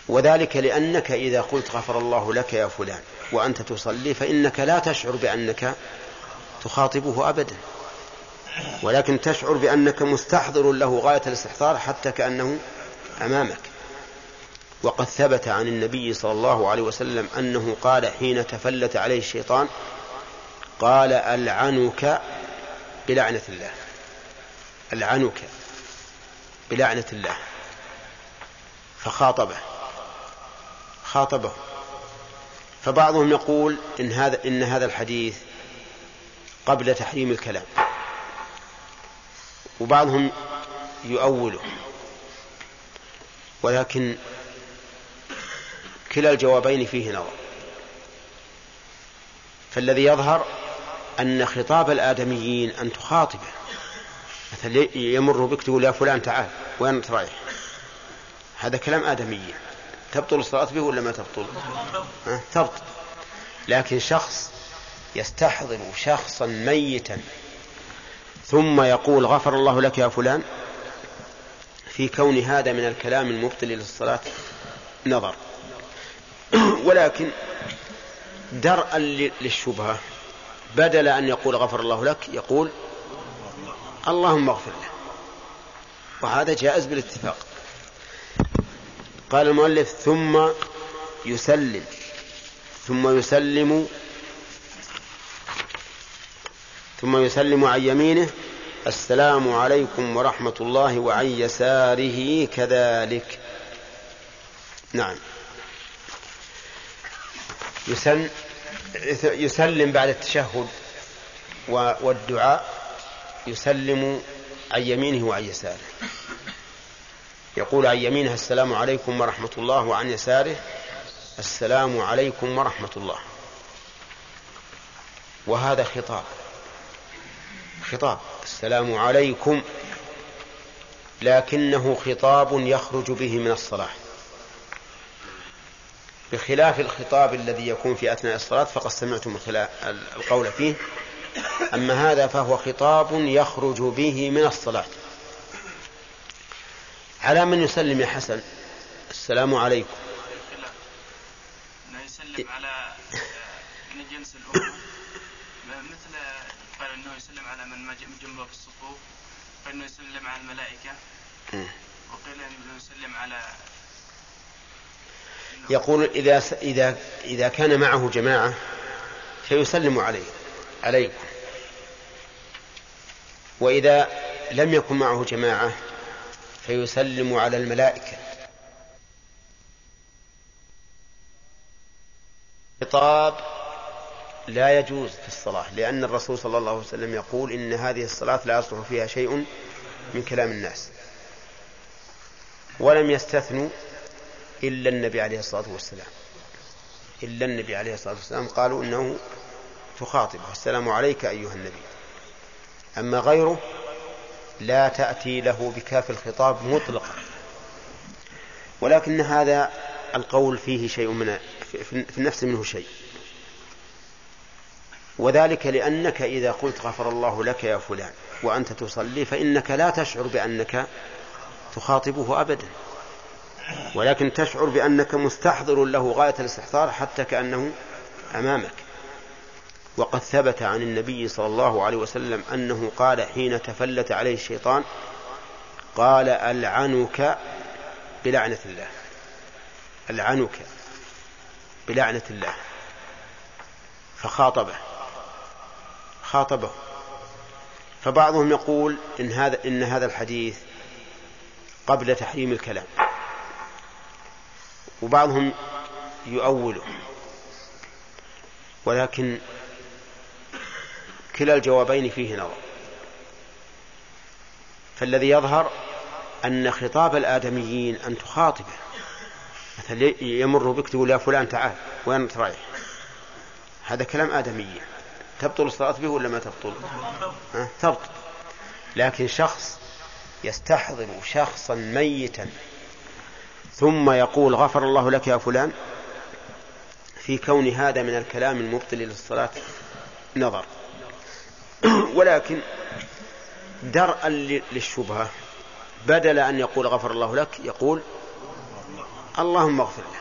وذلك لأنك إذا قلت غفر الله لك يا فلان وأنت تصلي فإنك لا تشعر بأنك تخاطبه أبدا. ولكن تشعر بأنك مستحضر له غاية الاستحضار حتى كأنه أمامك. وقد ثبت عن النبي صلى الله عليه وسلم أنه قال حين تفلت عليه الشيطان قال ألعنك بلعنة الله. ألعنك بلعنة الله. فخاطبه. خاطبه. فبعضهم يقول إن هذا إن هذا الحديث قبل تحريم الكلام. وبعضهم يؤوله. ولكن كلا الجوابين فيه نظر. فالذي يظهر أن خطاب الآدميين أن تخاطبه. مثلا يمر بك تقول يا فلان تعال وين أنت رايح؟ هذا كلام آدميين تبطل الصلاة به ولا ما تبطل؟ تبطل. لكن شخص يستحضر شخصا ميتا. ثم يقول غفر الله لك يا فلان. في كون هذا من الكلام المبطل للصلاة نظر. ولكن درءا للشبهة. بدل أن يقول غفر الله لك يقول اللهم اغفر له. وهذا جائز بالاتفاق. قال المؤلف ثم يسلم. ثم يسلم ثم يسلم عن يمينه السلام عليكم ورحمة الله وعن يساره كذلك. نعم. يسن يسلم بعد التشهد والدعاء يسلم عن يمينه وعن يساره. يقول عن يمينه السلام عليكم ورحمة الله وعن يساره السلام عليكم ورحمة الله. وهذا خطاب. خطاب. السلام عليكم. لكنه خطاب يخرج به من الصلاة. بخلاف الخطاب الذي يكون في أثناء الصلاة فقد سمعتم القول فيه. أما هذا فهو خطاب يخرج به من الصلاة. على من يسلم يا حسن؟ السلام عليكم. يسلم على من جنس الأمة مثل قال أنه يسلم على من جنبه في الصفوف فإنه يسلم على الملائكة. وقيل أنه يسلم على يقول إذا إذا إذا كان معه جماعة فيسلم عليه عليكم. وإذا لم يكن معه جماعة فيسلم على الملائكة. خطاب لا يجوز في الصلاة لأن الرسول صلى الله عليه وسلم يقول إن هذه الصلاة لا يصلح فيها شيء من كلام الناس. ولم يستثنوا إلا النبي عليه الصلاة والسلام. إلا النبي عليه الصلاة والسلام قالوا إنه تخاطبه السلام عليك أيها النبي. أما غيره لا تأتي له بكاف الخطاب مطلقا. ولكن هذا القول فيه شيء من في النفس منه شيء. وذلك لأنك إذا قلت غفر الله لك يا فلان وأنت تصلي فإنك لا تشعر بأنك تخاطبه أبدا ولكن تشعر بأنك مستحضر له غاية الاستحضار حتى كأنه أمامك. وقد ثبت عن النبي صلى الله عليه وسلم أنه قال حين تفلت عليه الشيطان قال ألعنك بلعنة الله ألعنك بلعنة الله فخاطبه. خاطبه. فبعضهم يقول إن هذا إن هذا الحديث قبل تحريم الكلام. وبعضهم يؤوله. ولكن كلا الجوابين فيه نظر. فالذي يظهر أن خطاب الآدميين أن تخاطبه. مثلا يمر بك تقول يا فلان تعال وين رايح؟ هذا كلام آدميين. تبطل الصلاة به ولا ما تبطل؟ أه؟ تبطل. لكن شخص يستحضر شخصا ميتا ثم يقول غفر الله لك يا فلان في كون هذا من الكلام المبطل للصلاة نظر. ولكن درءا للشبهة بدل أن يقول غفر الله لك يقول اللهم اغفر له.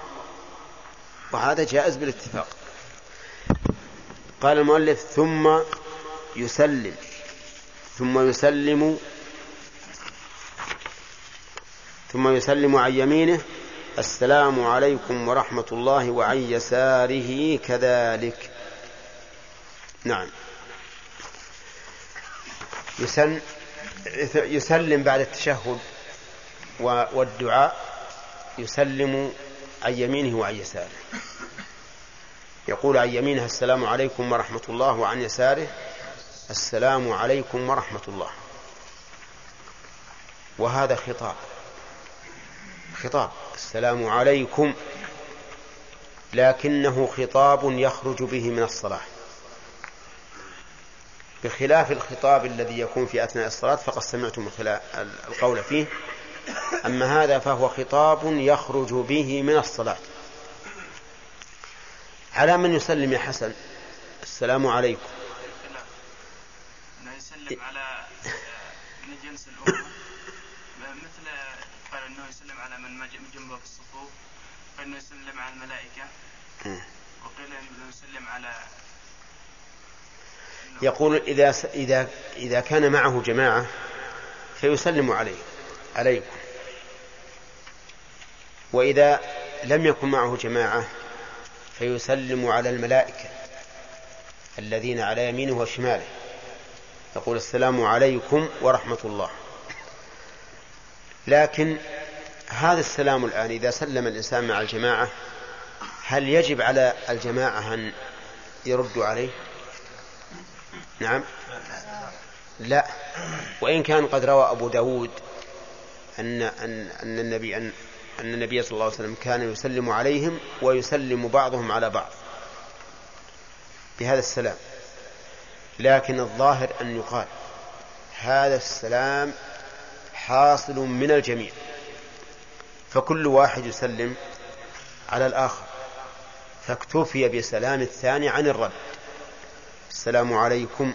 وهذا جائز بالاتفاق. قال المؤلف ثم يسلم ثم يسلم ثم يسلم عن يمينه السلام عليكم ورحمة الله وعن يساره كذلك. نعم. يسلم بعد التشهد والدعاء يسلم عن يمينه وعن يساره. يقول عن يمينه السلام عليكم ورحمة الله وعن يساره السلام عليكم ورحمة الله. وهذا خطاب. خطاب. السلام عليكم. لكنه خطاب يخرج به من الصلاة. بخلاف الخطاب الذي يكون في أثناء الصلاة فقد سمعتم القول فيه. أما هذا فهو خطاب يخرج به من الصلاة. على من يسلم يا حسن. السلام عليكم. لا يسلم على من جنس الأمة. مثل قال أنه يسلم على من جنبه في الصفوف فإنه يسلم على الملائكة. وقيل أنه يسلم على يقول إذا إذا إذا كان معه جماعة فيسلم عليه عليكم. وإذا لم يكن معه جماعة فيسلم على الملائكة الذين على يمينه وشماله. يقول السلام عليكم ورحمة الله. لكن هذا السلام الآن إذا سلم الإنسان مع الجماعة هل يجب على الجماعة أن يردوا عليه؟ نعم. لا. وإن كان قد روى أبو داود أن, أن, أن النبي أن أن النبي صلى الله عليه وسلم كان يسلم عليهم ويسلم بعضهم على بعض. بهذا السلام. لكن الظاهر أن يقال هذا السلام حاصل من الجميع. فكل واحد يسلم على الآخر. فاكتفي بسلام الثاني عن الرد. السلام عليكم.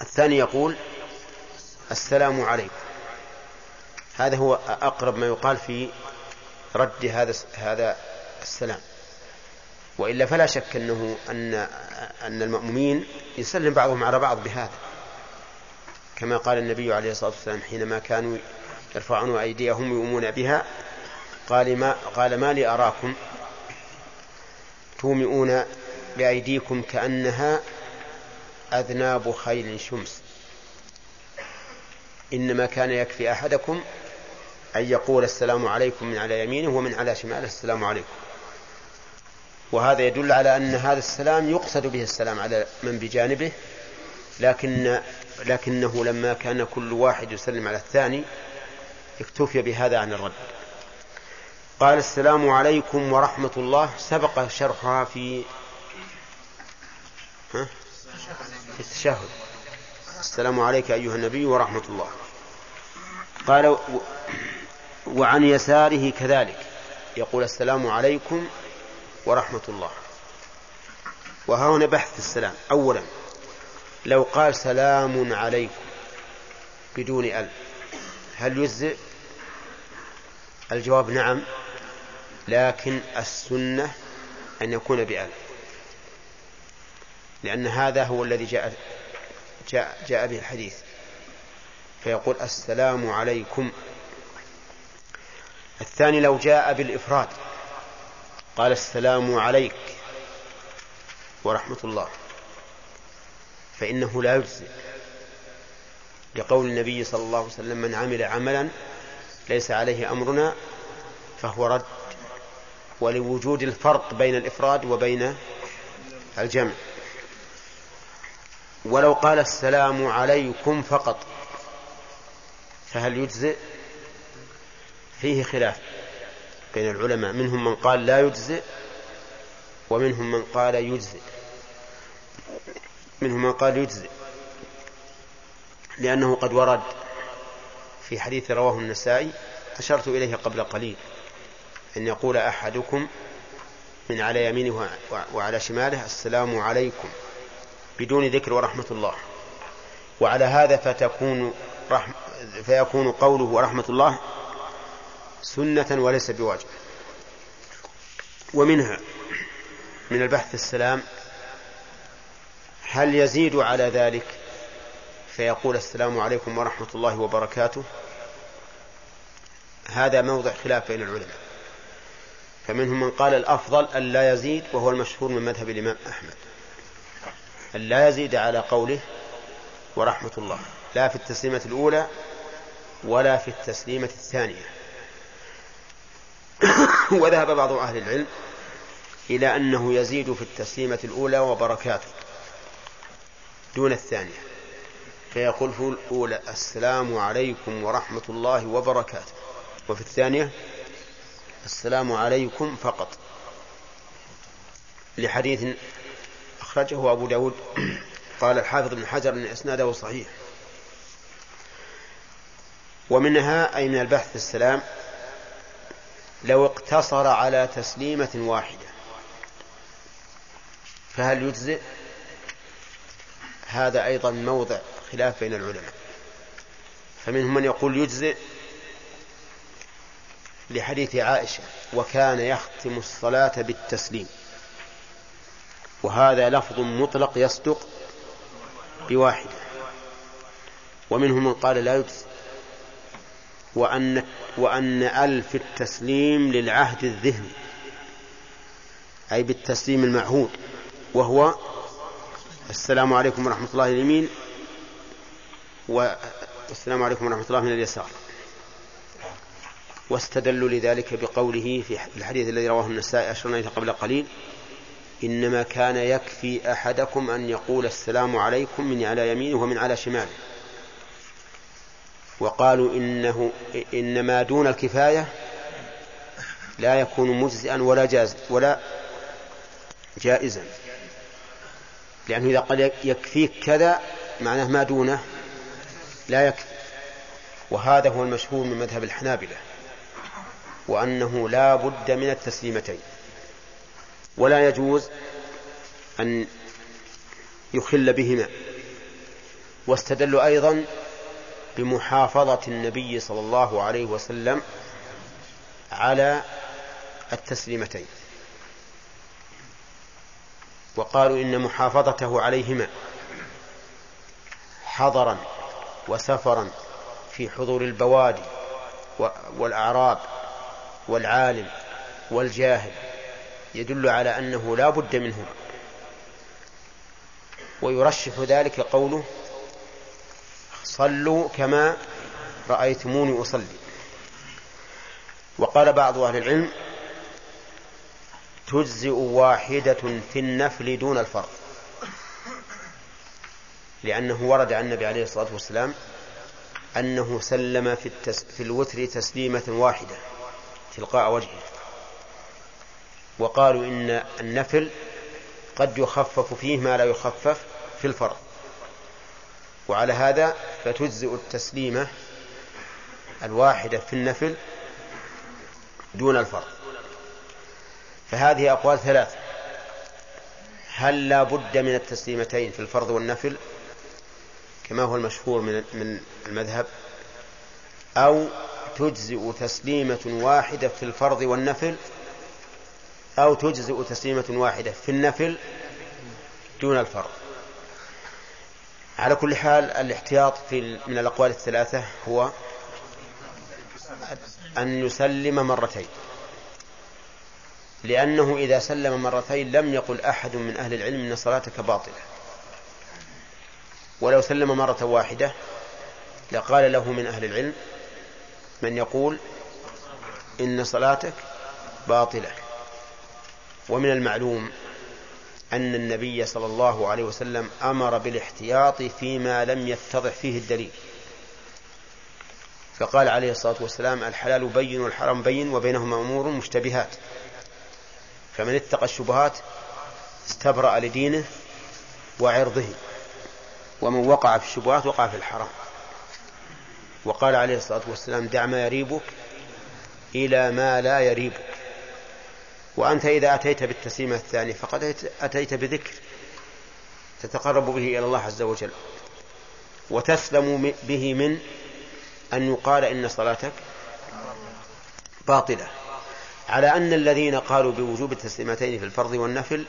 الثاني يقول السلام عليكم. هذا هو أقرب ما يقال في رد هذا هذا السلام. وإلا فلا شك أنه أن أن المأمومين يسلم بعضهم على بعض بهذا. كما قال النبي عليه الصلاة والسلام حينما كانوا يرفعون أيديهم يؤمون بها قال ما قال ما لي أراكم؟ تومئون بأيديكم كأنها أذناب خيل شمس. إنما كان يكفي أحدكم أن يقول السلام عليكم من على يمينه ومن على شماله السلام عليكم. وهذا يدل على أن هذا السلام يقصد به السلام على من بجانبه لكن لكنه لما كان كل واحد يسلم على الثاني اكتفي بهذا عن الرد. قال السلام عليكم ورحمة الله سبق شرحها في ها؟ في التشهد. السلام عليك أيها النبي ورحمة الله. قال وعن يساره كذلك. يقول السلام عليكم ورحمة الله. وها هنا بحث السلام. أولا لو قال سلام عليكم بدون أل هل يجزئ؟ الجواب نعم لكن السنة أن يكون بأل لأن هذا هو الذي جاء جاء, جاء به الحديث. فيقول السلام عليكم. الثاني لو جاء بالإفراد. قال السلام عليك ورحمة الله. فإنه لا يجزي. لقول النبي صلى الله عليه وسلم من عمل عملا ليس عليه أمرنا فهو رد. ولوجود الفرق بين الإفراد وبين الجمع. ولو قال السلام عليكم فقط. فهل يجزئ؟ فيه خلاف بين العلماء منهم من قال لا يجزئ ومنهم من قال يجزئ. منهم من قال يجزئ لأنه قد ورد في حديث رواه النسائي أشرت إليه قبل قليل أن يقول أحدكم من على يمينه وعلى شماله السلام عليكم بدون ذكر ورحمة الله وعلى هذا فتكون رحم فيكون قوله ورحمة الله سنة وليس بواجب. ومنها من البحث السلام هل يزيد على ذلك؟ فيقول السلام عليكم ورحمة الله وبركاته. هذا موضع خلاف بين العلماء. فمنهم من قال الأفضل أن لا يزيد وهو المشهور من مذهب الإمام أحمد. أن لا يزيد على قوله ورحمة الله. لا في التسليمة الأولى ولا في التسليمة الثانية. وذهب بعض أهل العلم إلى أنه يزيد في التسليمة الأولى وبركاته دون الثانية. فيقول في الأولى السلام عليكم ورحمة الله وبركاته. وفي الثانية السلام عليكم فقط. لحديث أخرجه أبو داود قال الحافظ بن حجر أن إسناده صحيح. ومنها أي من البحث السلام لو اقتصر على تسليمة واحدة فهل يجزئ؟ هذا أيضا موضع خلاف بين العلماء. فمنهم من يقول يجزئ لحديث عائشة وكان يختم الصلاة بالتسليم. وهذا لفظ مطلق يصدق بواحدة. ومنهم من قال لا يجزئ. وأن وأن ألف التسليم للعهد الذهني أي بالتسليم المعهود وهو السلام عليكم ورحمة الله اليمين والسلام عليكم ورحمة الله من اليسار. واستدلوا لذلك بقوله في الحديث الذي رواه النسائي أشرنا قبل قليل إنما كان يكفي أحدكم أن يقول السلام عليكم من على يمينه ومن على شماله. وقالوا إنه إنما دون الكفاية لا يكون مجزئا ولا جاز ولا جائزا. لأنه إذا قال يكفيك كذا معناه ما دونه لا يكفي. وهذا هو المشهور من مذهب الحنابلة وأنه لا بد من التسليمتين. ولا يجوز أن يخل بهما. واستدلوا أيضا بمحافظة النبي صلى الله عليه وسلم على التسليمتين. وقالوا إن محافظته عليهما حضرا وسفرا في حضور البوادي والأعراب والعالم والجاهل يدل على أنه لا بد منهما. ويرشح ذلك قوله صلوا كما رأيتموني أصلي. وقال بعض أهل العلم تجزئ واحدة في النفل دون الفرض. لأنه ورد عن النبي عليه الصلاة والسلام أنه سلم في, التس... في الوتر تسليمة واحدة تلقاء وجهه. وقالوا إن النفل قد يخفف فيه ما لا يخفف في الفرض. وعلى هذا فتجزئ التسليمة الواحدة في النفل دون الفرض. فهذه أقوال ثلاثة هل لا بد من التسليمتين في الفرض والنفل كما هو المشهور من من المذهب؟ أو تجزئ تسليمة واحدة في الفرض والنفل؟ أو تجزئ تسليمة واحدة في النفل دون الفرض؟ على كل حال الاحتياط في من الأقوال الثلاثة هو أن يسلم مرتين. لأنه إذا سلم مرتين لم يقل أحد من أهل العلم أن صلاتك باطلة. ولو سلم مرة واحدة لقال له من أهل العلم من يقول إن صلاتك باطلة. ومن المعلوم أن النبي صلى الله عليه وسلم أمر بالاحتياط فيما لم يتضح فيه الدليل. فقال عليه الصلاة والسلام الحلال بين والحرام بين وبينهما أمور مشتبهات. فمن اتقى الشبهات استبرأ لدينه وعرضه ومن وقع في الشبهات وقع في الحرام. وقال عليه الصلاة والسلام دع ما يريبك إلى ما لا يريبك. وأنت إذا أتيت بالتسليمة الثانية فقد أتيت بذكر تتقرب به إلى الله عز وجل وتسلم به من أن يقال إن صلاتك باطلة. على أن الذين قالوا بوجوب التسليمتين في الفرض والنفل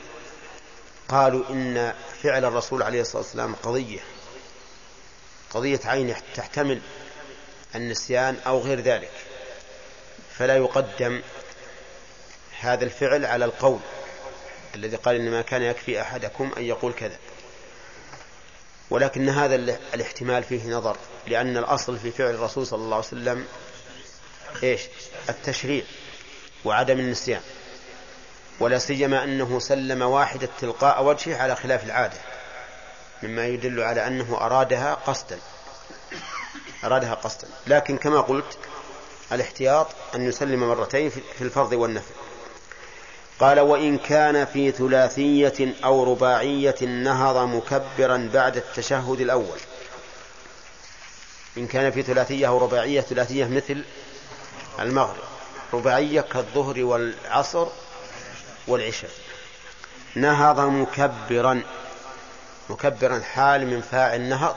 قالوا إن فعل الرسول عليه الصلاة والسلام قضية قضية عين تحتمل النسيان أو غير ذلك فلا يقدم هذا الفعل على القول الذي قال إنما كان يكفي أحدكم أن يقول كذا. ولكن هذا الاحتمال فيه نظر لأن الأصل في فعل الرسول صلى الله عليه وسلم إيش؟ التشريع وعدم النسيان. ولا سيما أنه سلم واحدة تلقاء وجهه على خلاف العادة مما يدل على أنه أرادها قصدا. أرادها قصدا. لكن كما قلت الاحتياط أن يسلم مرتين في الفرض والنفل قال وإن كان في ثلاثية أو رباعية نهض مكبرا بعد التشهد الأول. إن كان في ثلاثية أو رباعية ثلاثية مثل المغرب. رباعية كالظهر والعصر والعشاء. نهض مكبرا مكبرا حال من فاعل نهض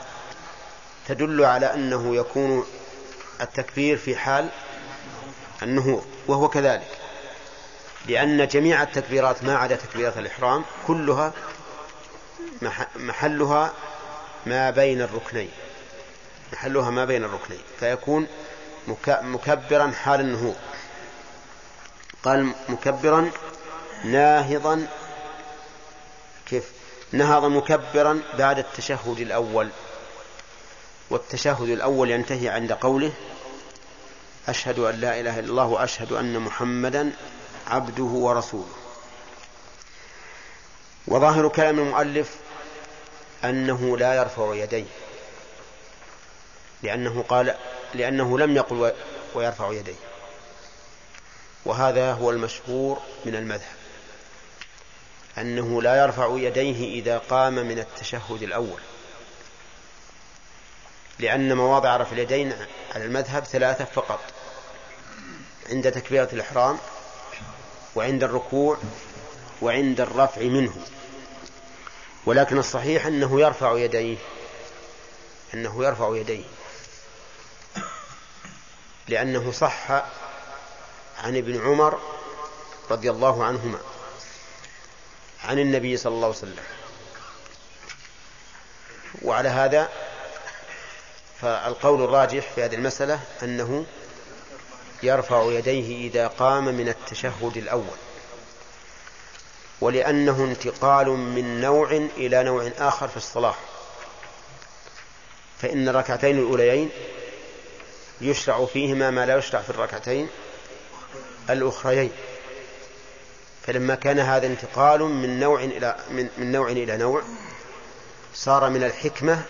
تدل على أنه يكون التكبير في حال النهوض وهو كذلك. لأن جميع التكبيرات ما عدا تكبيرة الإحرام كلها محلها ما بين الركنين. محلها ما بين الركنين. فيكون مكبرا حال النهوض. قال مكبرا ناهضا كيف؟ نهض مكبرا بعد التشهد الأول. والتشهد الأول ينتهي عند قوله أشهد أن لا إله إلا الله وأشهد أن محمدا عبده ورسوله. وظاهر كلام المؤلف أنه لا يرفع يديه. لأنه قال لأنه لم يقل ويرفع يديه. وهذا هو المشهور من المذهب. أنه لا يرفع يديه إذا قام من التشهد الأول. لأن مواضع رفع اليدين على المذهب ثلاثة فقط. عند تكبيرة الإحرام وعند الركوع وعند الرفع منه. ولكن الصحيح أنه يرفع يديه أنه يرفع يديه. لأنه صح عن ابن عمر رضي الله عنهما عن النبي صلى الله عليه وسلم. وعلى هذا فالقول الراجح في هذه المسألة أنه يرفع يديه إذا قام من التشهد الأول. ولأنه انتقال من نوع إلى نوع آخر في الصلاة. فإن الركعتين الأوليين يشرع فيهما ما لا يشرع في الركعتين الأخريين. فلما كان هذا انتقال من نوع إلى من, من نوع إلى نوع صار من الحكمة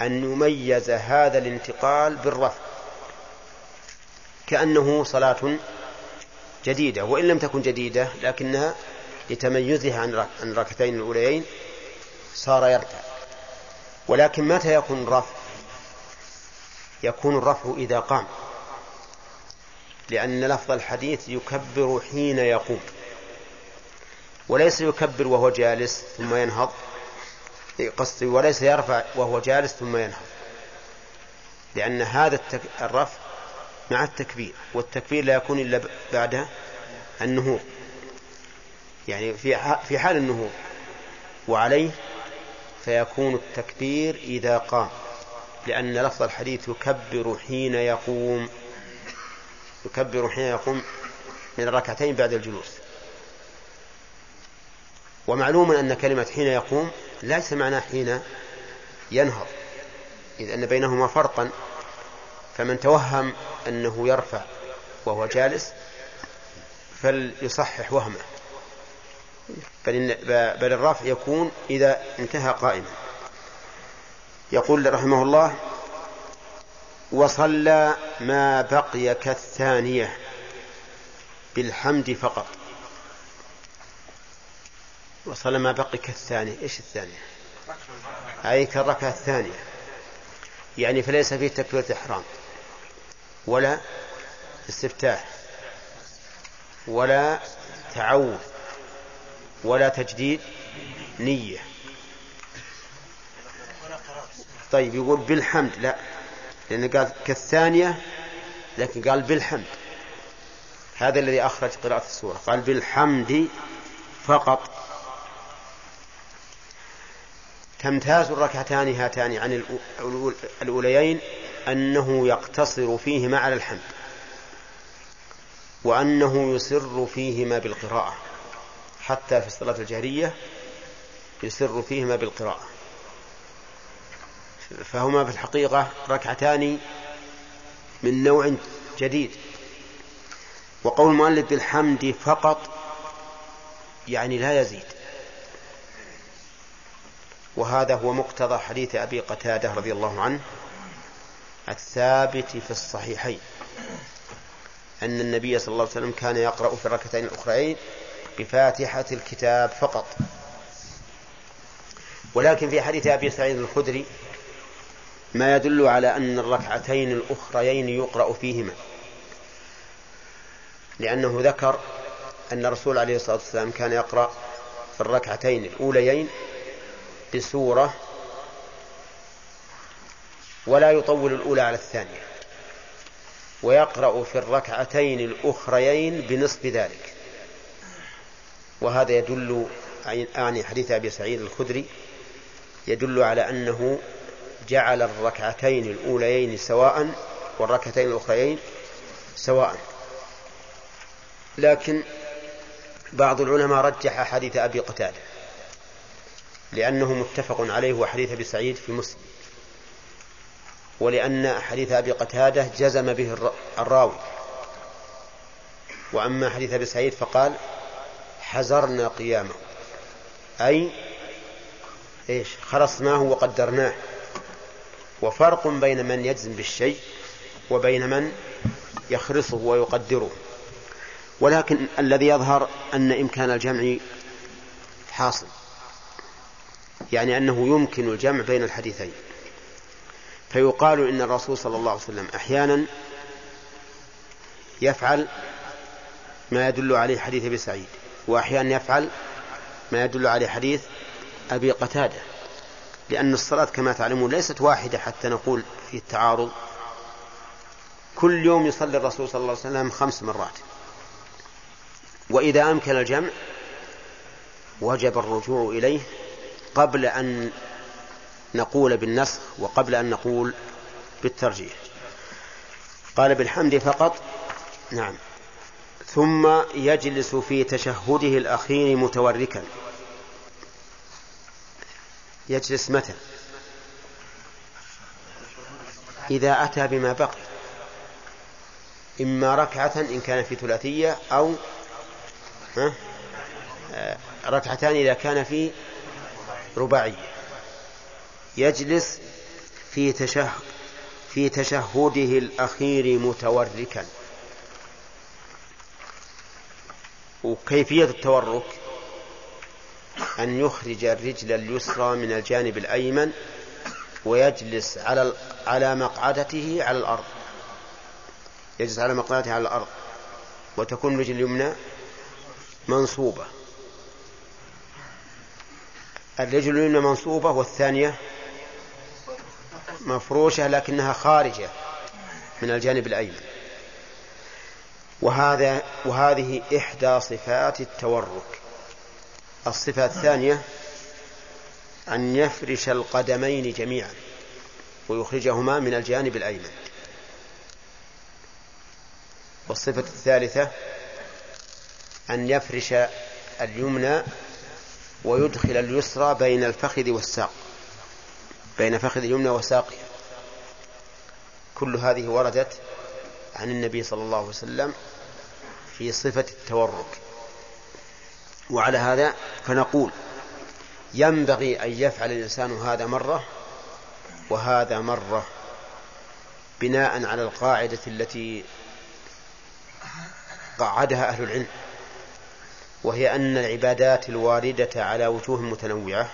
أن يميز هذا الانتقال بالرفع. كأنه صلاة جديدة وإن لم تكن جديدة لكنها لتميزها عن الركعتين الأوليين صار يركع ولكن متى يكون الرفع؟ يكون الرفع إذا قام. لأن لفظ الحديث يكبر حين يقوم. وليس يكبر وهو جالس ثم ينهض. قصدي وليس يرفع وهو جالس ثم ينهض. لأن هذا الرفع مع التكبير والتكبير لا يكون إلا بعد النهوض. يعني في في حال النهوض وعليه فيكون التكبير إذا قام لأن لفظ الحديث يكبر حين يقوم يكبر حين يقوم من الركعتين بعد الجلوس. ومعلوم أن كلمة حين يقوم ليس معناه حين ينهض إذ أن بينهما فرقا. فمن توهم أنه يرفع وهو جالس فليصحح وهمه. بل, بل الرفع يكون إذا انتهى قائما. يقول رحمه الله وصلى ما بقي كالثانية بالحمد فقط. وصلى ما بقي كالثانية. إيش الثانية؟ أي كالركعة الثانية. يعني فليس فيه تكبيرة إحرام ولا استفتاح ولا تعوذ ولا تجديد نية. طيب يقول بالحمد لا لأنه قال كالثانية لكن قال بالحمد. هذا الذي أخرج قراءة السورة. قال بالحمد فقط. تمتاز الركعتان هاتان عن الأوليين أنه يقتصر فيهما على الحمد. وأنه يسر فيهما بالقراءة. حتى في الصلاة الجهرية يسر فيهما بالقراءة. فهما في الحقيقة ركعتان من نوع جديد. وقول المؤلف بالحمد فقط يعني لا يزيد. وهذا هو مقتضى حديث أبي قتادة رضي الله عنه. الثابت في الصحيحين. أن النبي صلى الله عليه وسلم كان يقرأ في الركعتين الأخرين بفاتحة الكتاب فقط. ولكن في حديث أبي سعيد الخدري ما يدل على أن الركعتين الأخريين يقرأ فيهما. لأنه ذكر أن الرسول عليه الصلاة والسلام كان يقرأ في الركعتين الأوليين بسورة ولا يطول الأولى على الثانية. ويقرأ في الركعتين الأخريين بنصف ذلك. وهذا يدل يعني حديث أبي سعيد الخدري يدل على أنه جعل الركعتين الأوليين سواء والركعتين الأخريين سواء. لكن بعض العلماء رجح حديث أبي قتادة لأنه متفق عليه وحديث أبي سعيد في مسلم. ولأن حديث أبي قتادة جزم به الراوي. وأما حديث أبي سعيد فقال حزرنا قيامه. أي إيش؟ خلصناه وقدرناه. وفرق بين من يجزم بالشيء وبين من يخرصه ويقدره. ولكن الذي يظهر أن إمكان الجمع حاصل. يعني أنه يمكن الجمع بين الحديثين. فيقال إن الرسول صلى الله عليه وسلم أحيانا يفعل ما يدل عليه حديث أبي سعيد وأحيانا يفعل ما يدل عليه حديث أبي قتادة. لأن الصلاة كما تعلمون ليست واحدة حتى نقول في التعارض. كل يوم يصلي الرسول صلى الله عليه وسلم خمس مرات. وإذا أمكن الجمع وجب الرجوع إليه قبل أن نقول بالنسخ وقبل أن نقول بالترجيح. قال بالحمد فقط. نعم. ثم يجلس في تشهده الأخير متوركا. يجلس متى؟ إذا أتى بما بقي. إما ركعة إن كان في ثلاثية أو ركعتان إذا كان في رباعية. يجلس في تشهد في تشهده الأخير متوركا. وكيفية التورك؟ أن يخرج الرجل اليسرى من الجانب الأيمن ويجلس على على مقعدته على الأرض. يجلس على مقعدته على الأرض. وتكون الرجل اليمنى منصوبة. الرجل اليمنى منصوبة والثانية مفروشة لكنها خارجة من الجانب الأيمن. وهذا وهذه إحدى صفات التورك. الصفة الثانية أن يفرش القدمين جميعا ويخرجهما من الجانب الأيمن. والصفة الثالثة أن يفرش اليمنى ويدخل اليسرى بين الفخذ والساق. بين فخذ اليمنى وساقها كل هذه وردت عن النبي صلى الله عليه وسلم في صفة التورك وعلى هذا فنقول ينبغي أن يفعل الإنسان هذا مرة وهذا مرة بناء على القاعدة التي قعدها أهل العلم وهي أن العبادات الواردة على وجوه متنوعة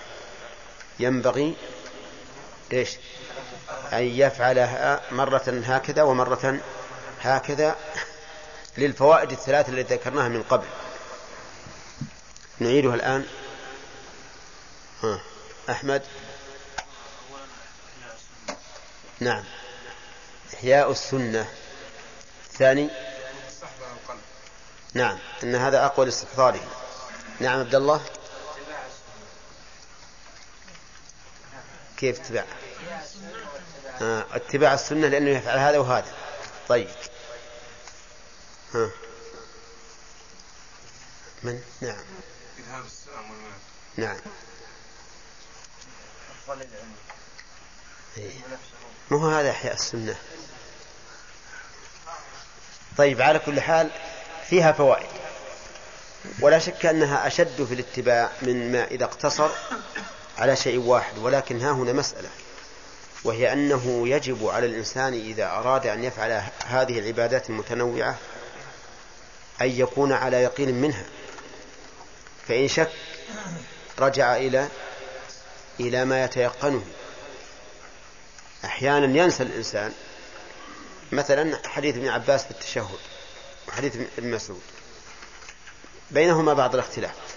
ينبغي إيش؟ أن يفعلها مرة هكذا ومرة هكذا للفوائد الثلاث التي ذكرناها من قبل. نعيدها الآن. ها. أحمد. نعم. إحياء السنة. الثاني نعم أن هذا أقوى لاستحضاره. نعم عبد الله. كيف اتباع؟ آه. اتباع السنة لأنه يفعل هذا وهذا. طيب. ها. من؟ نعم. إذهاب السلام والمال نعم. إيه. ما هو هذا إحياء السنة؟ طيب على كل حال فيها فوائد. ولا شك أنها أشد في الاتباع من ما إذا اقتصر على شيء واحد ولكن ها هنا مسألة وهي أنه يجب على الإنسان إذا أراد أن يفعل هذه العبادات المتنوعة أن يكون على يقين منها. فإن شك رجع إلى إلى ما يتيقنه. أحيانا ينسى الإنسان مثلا حديث ابن عباس في التشهد وحديث ابن مسعود بينهما بعض الاختلاف.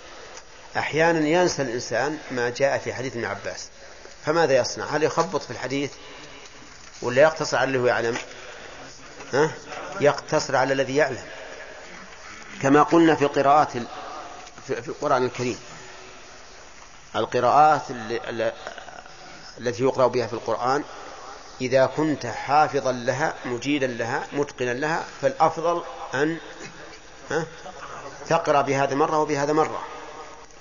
أحيانا ينسى الإنسان ما جاء في حديث ابن عباس. فماذا يصنع؟ هل يخبط في الحديث ولا يقتصر على اللي هو يعلم؟ ها؟ يقتصر على الذي يعلم. كما قلنا في قراءات في القرآن الكريم. القراءات التي يقرأ بها في القرآن إذا كنت حافظا لها مجيدا لها متقنا لها فالأفضل أن تقرأ بهذا مرة وبهذا مرة.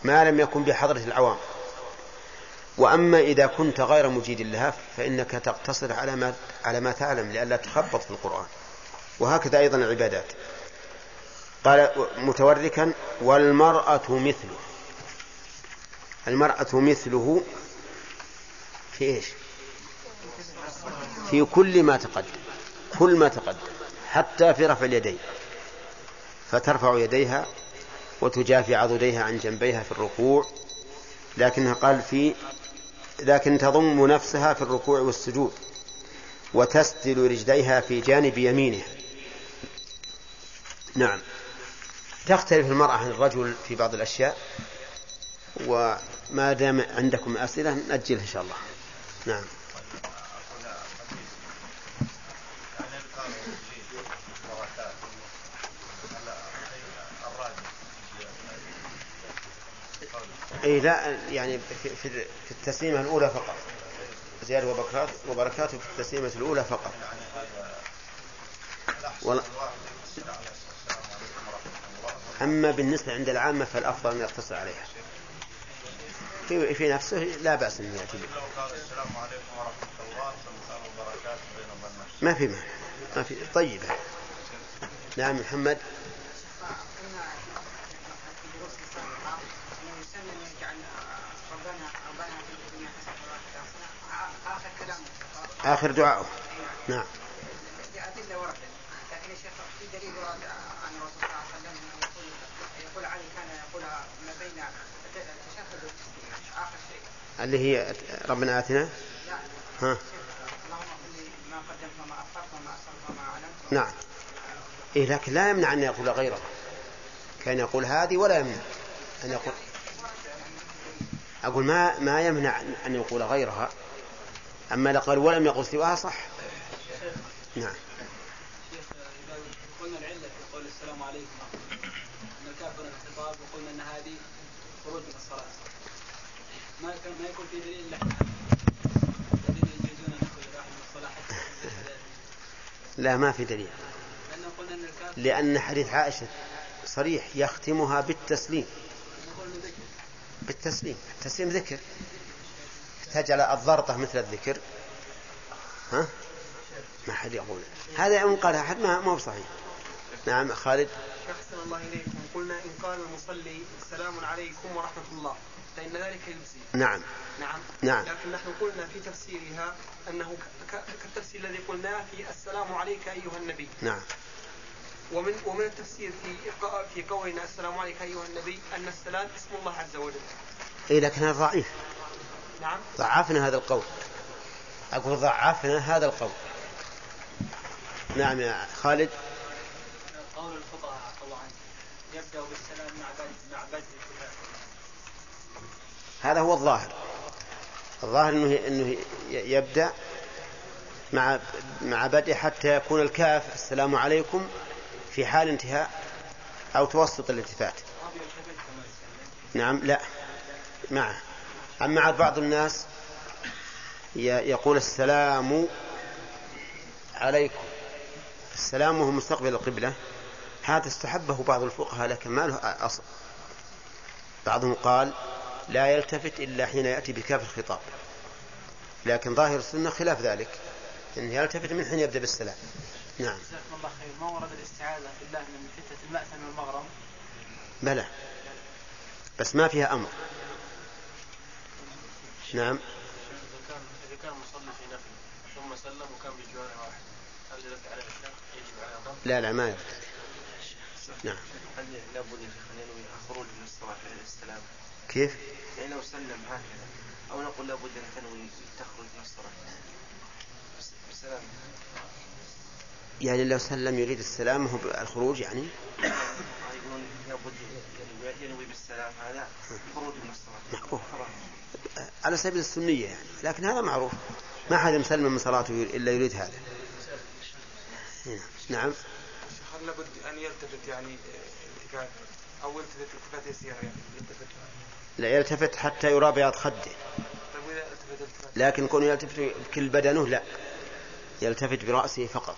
ما لم يكن بحضرة العوام. وأما إذا كنت غير مجيد لها فإنك تقتصر على ما على ما تعلم لئلا تخبط في القرآن. وهكذا أيضا العبادات. قال متوركا والمرأة مثله. المرأة مثله في إيش؟ في كل ما تقدم. كل ما تقدم. حتى في رفع اليدين. فترفع يديها وتجافي عضديها عن جنبيها في الركوع لكنها قال في لكن تضم نفسها في الركوع والسجود وتسدل رجليها في جانب يمينها. نعم. تختلف المرأة عن الرجل في بعض الأشياء وما دام عندكم أسئلة نأجلها إن شاء الله. نعم. أي لا يعني في, في التسليمة الأولى فقط. زيادة وبركاته وبركاته في التسليمة الأولى فقط. ولا. أما بالنسبة عند العامة فالأفضل أن يقتصر عليها. في في نفسه لا بأس أن يأتي وبركاته ما في ما ما في. طيبه نعم محمد آخر دعاءه نعم أدلة وردت لكن يا شيخ في دليل ورد عن الرسول صلى الله عليه وسلم يقول يقول علي كان يقولها ما بين التشهد والتسليم آخر شيء اللي هي ربنا آتنا لا ها اللهم لي ما قدمت وما أخرت وما أسرت وما أعلنت نعم. إيه لكن لا يمنع أن يقول غيره. كان يقول هذه ولا يمنع أن يقول. أقول ما ما يمنع أن يقول غيرها. أما لقال ولم يقل سواها صح. نعم. قلنا العلة في قول السلام عليكم. أن الكافر الخطاب وقلنا أن هذه خروج من الصلاة. ما كان ما يكون في دليل إلا الذين يجوزون أن يخرج الواحد من الصلاة حتى لا ما في دليل. لأن حديث عائشة صريح يختمها بالتسليم. بالتسليم. التسليم ذكر. تجعل الضرطة مثل الذكر. ها؟ ما حد يقول. هذا إن قال أحد ما هو صحيح. نعم خالد. أحسن الله إليكم. قلنا إن قال المصلي السلام عليكم ورحمة الله فإن ذلك يجزي. نعم. نعم. نعم. لكن نحن قلنا في تفسيرها أنه كالتفسير الذي قلناه في السلام عليك أيها النبي. نعم. ومن ومن التفسير في في قولنا السلام عليك أيها النبي أن السلام اسم الله عز وجل. اي لكن هذا ضعيف. نعم. ضعفنا هذا القول. أقول ضعفنا هذا القول. نعم يا خالد. قول الفقهاء الله عنه يبدأ بالسلام مع مع بدء هذا هو الظاهر. الظاهر انه إنه يبدأ مع مع بدء حتى يكون الكاف السلام عليكم في حال انتهاء أو توسط الالتفات. نعم لا. معه. أما بعض الناس يقول السلام عليكم. السلام وهو مستقبل القبلة. هذا استحبه بعض الفقهاء لكن ما له أصل. بعضهم قال لا يلتفت إلا حين يأتي بكاف الخطاب. لكن ظاهر السنة خلاف ذلك إنه يلتفت من حين يبدأ بالسلام. نعم. جزاكم الله خير. ما ورد الاستعاذة بالله من فتنة المأثم والمغرم؟ بلى. بس ما فيها أمر. نعم إذا كان إذا كان مصلي في نفل ثم سلم وكان بجوار واحد هل يرد عليه الشيخ يجب على؟ لا لا ما يرد نعم هل لابد ينوي الخروج من الصلاه إلى الاستلام؟ كيف؟ يعني لو سلم هكذا أو نقول لابد ان تنوي تخرج من الصلاه بالسلام يعني لو سلم يريد السلام هو الخروج يعني يقولون لابد ينوي بالسلام هذا الخروج من الصلاة معروف على سبيل السنية يعني. لكن هذا معروف. ما حد مسلم من صلاته إلا يريد هذا. نعم. هل لابد أن يلتفت يعني التفات أو يلتفت التفات يعني؟ يلتفت. لا يلتفت حتى يرى بياض خده. طيب وإذا التفت التفات لكن كونه يلتفت بكل بدنه لا. يلتفت برأسه فقط.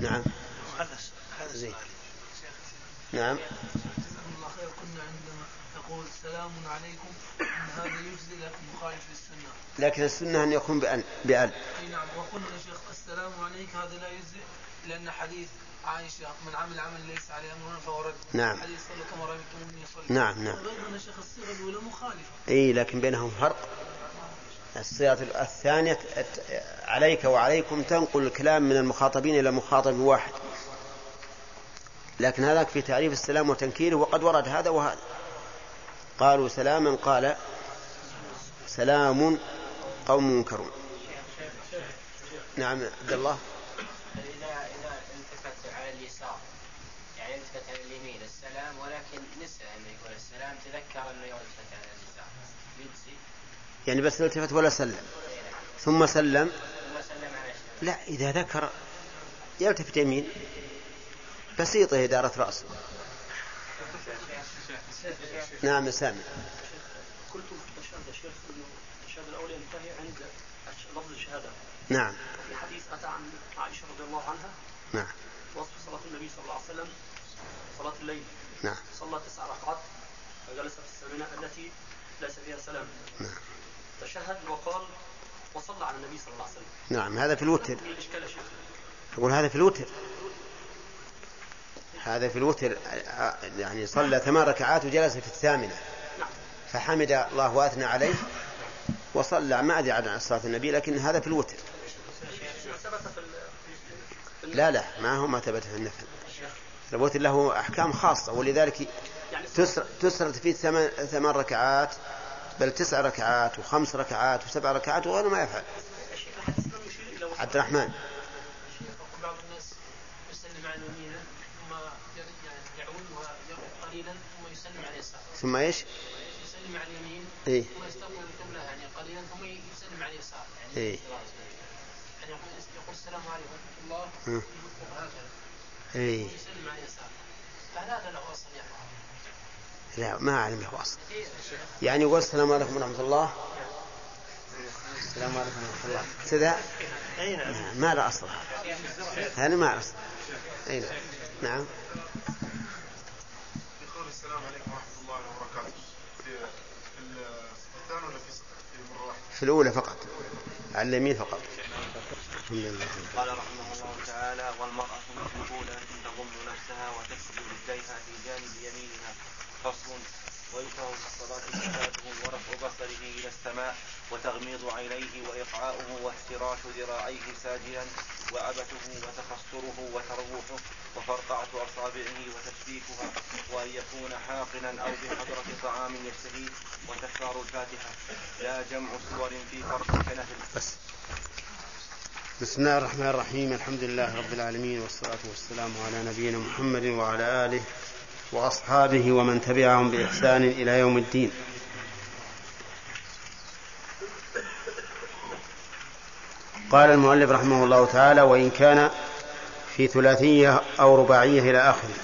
نعم. زين. نعم. الله خير. كنا عندما نقول سلام عليكم. هذا يجزي لكن مخالف للسنه. لكن السنة أن يكون بأل بأل إي نعم وقلنا يا شيخ السلام عليك هذا لا يجزي لأن حديث عائشة من عمل عمل ليس عليه امرنا فهو رد. نعم. حديث صلوا كما رايتموني يصلي. نعم، نعم. وأيضا يا شيخ الصيغة الأولى مخالفة. إي لكن بينهم فرق الصيغة الثانية عليك وعليكم تنقل الكلام من المخاطبين إلى مخاطب واحد لكن هذاك في تعريف السلام وتنكيره وقد ورد هذا وهذا قالوا سلاما قال سلام قوم منكرون. نعم عبد الله. إذا إذا التفت على اليسار يعني التفت على اليمين السلام ولكن نسى أنه يقول السلام تذكر أنه يلتفت على اليسار يجزي يعني بس التفت ولا سلم. ثم سلم. لا إذا ذكر يلتفت يمين. بسيطة إدارة رأسه. نعم سامي قلت التشهد يا شيخ انه التشهد الأول ينتهي عند لفظ الشهاده نعم. في حديث أتى عن عائشة رضي الله عنها؟ نعم. وصف صلاة النبي صلى الله عليه وسلم صلاة الليل. نعم. صلى تسع ركعات فجلس في الثامنه التي ليس فيها سلام. نعم. تشهد وقال وصلى على النبي صلى الله عليه وسلم. نعم هذا في الوتر. شيخ؟ أقول هذا في الوتر. هذا في الوتر يعني صلى ثمان ركعات وجلس في الثامنة. فحمد الله وأثنى عليه وصلى ما أدري عن صلاة النبي لكن هذا في الوتر. ثبت في لا لا ما هو ما ثبت في النفل الوتر له أحكام خاصة ولذلك تسر- تسرد فيه ثمان ثمان ركعات بل تسع ركعات وخمس ركعات وسبع ركعات وغيره ما يفعل عبد الرحمن بعض الناس يسلم على اليمين ثم يعني يعود ويقف قليلا ثم يسلم على اليسار. ثم إيش؟ يسلم على اليمين إيه. ثم يستقبل القبلة يعني قليلا ثم يسلم على اليسار يعني إيه. يعني يقول السلام عليكم ورحمة الله اي يسلم على اليسار فهل هذا له أصل يعني؟ لا ما أعلم له اصل يعني يقول السلام عليكم ورحمة الله. السلام عليكم ورحمة الله. كذا؟ اي نعم ما له أصل. هذا ما له أصل. اي نعم. نعم. السلام عليكم ورحمة الله وبركاته. في في الثاني ولا في في واحدة؟ في الأولى فقط. على اليمين فقط. الحمد لله قال رحمه الله تعالى والمرأة مثل تضم نفسها وتسجد رجليها في جانب يمينها فصل ويكره في الصلاة صلاته ورفع بصره إلى السماء وتغميض عينيه وإقعاؤه وافتراش ذراعيه ساجدا وعبثه وتخصره وتروحه وفرقعة أصابعه وتشبيكها وأن يكون حاقنا أو بحضرة طعام يشتهيه وتكرار الفاتحة. لا جمع سور في فرق كنفل. بس. بسم الله الرحمن الرحيم. الحمد لله رب العالمين والصلاة والسلام على نبينا محمد وعلى آله وأصحابه ومن تبعهم بإحسان إلى يوم الدين. قال المؤلف رحمه الله تعالى وإن كان في ثلاثية أو رباعية إلى آخره.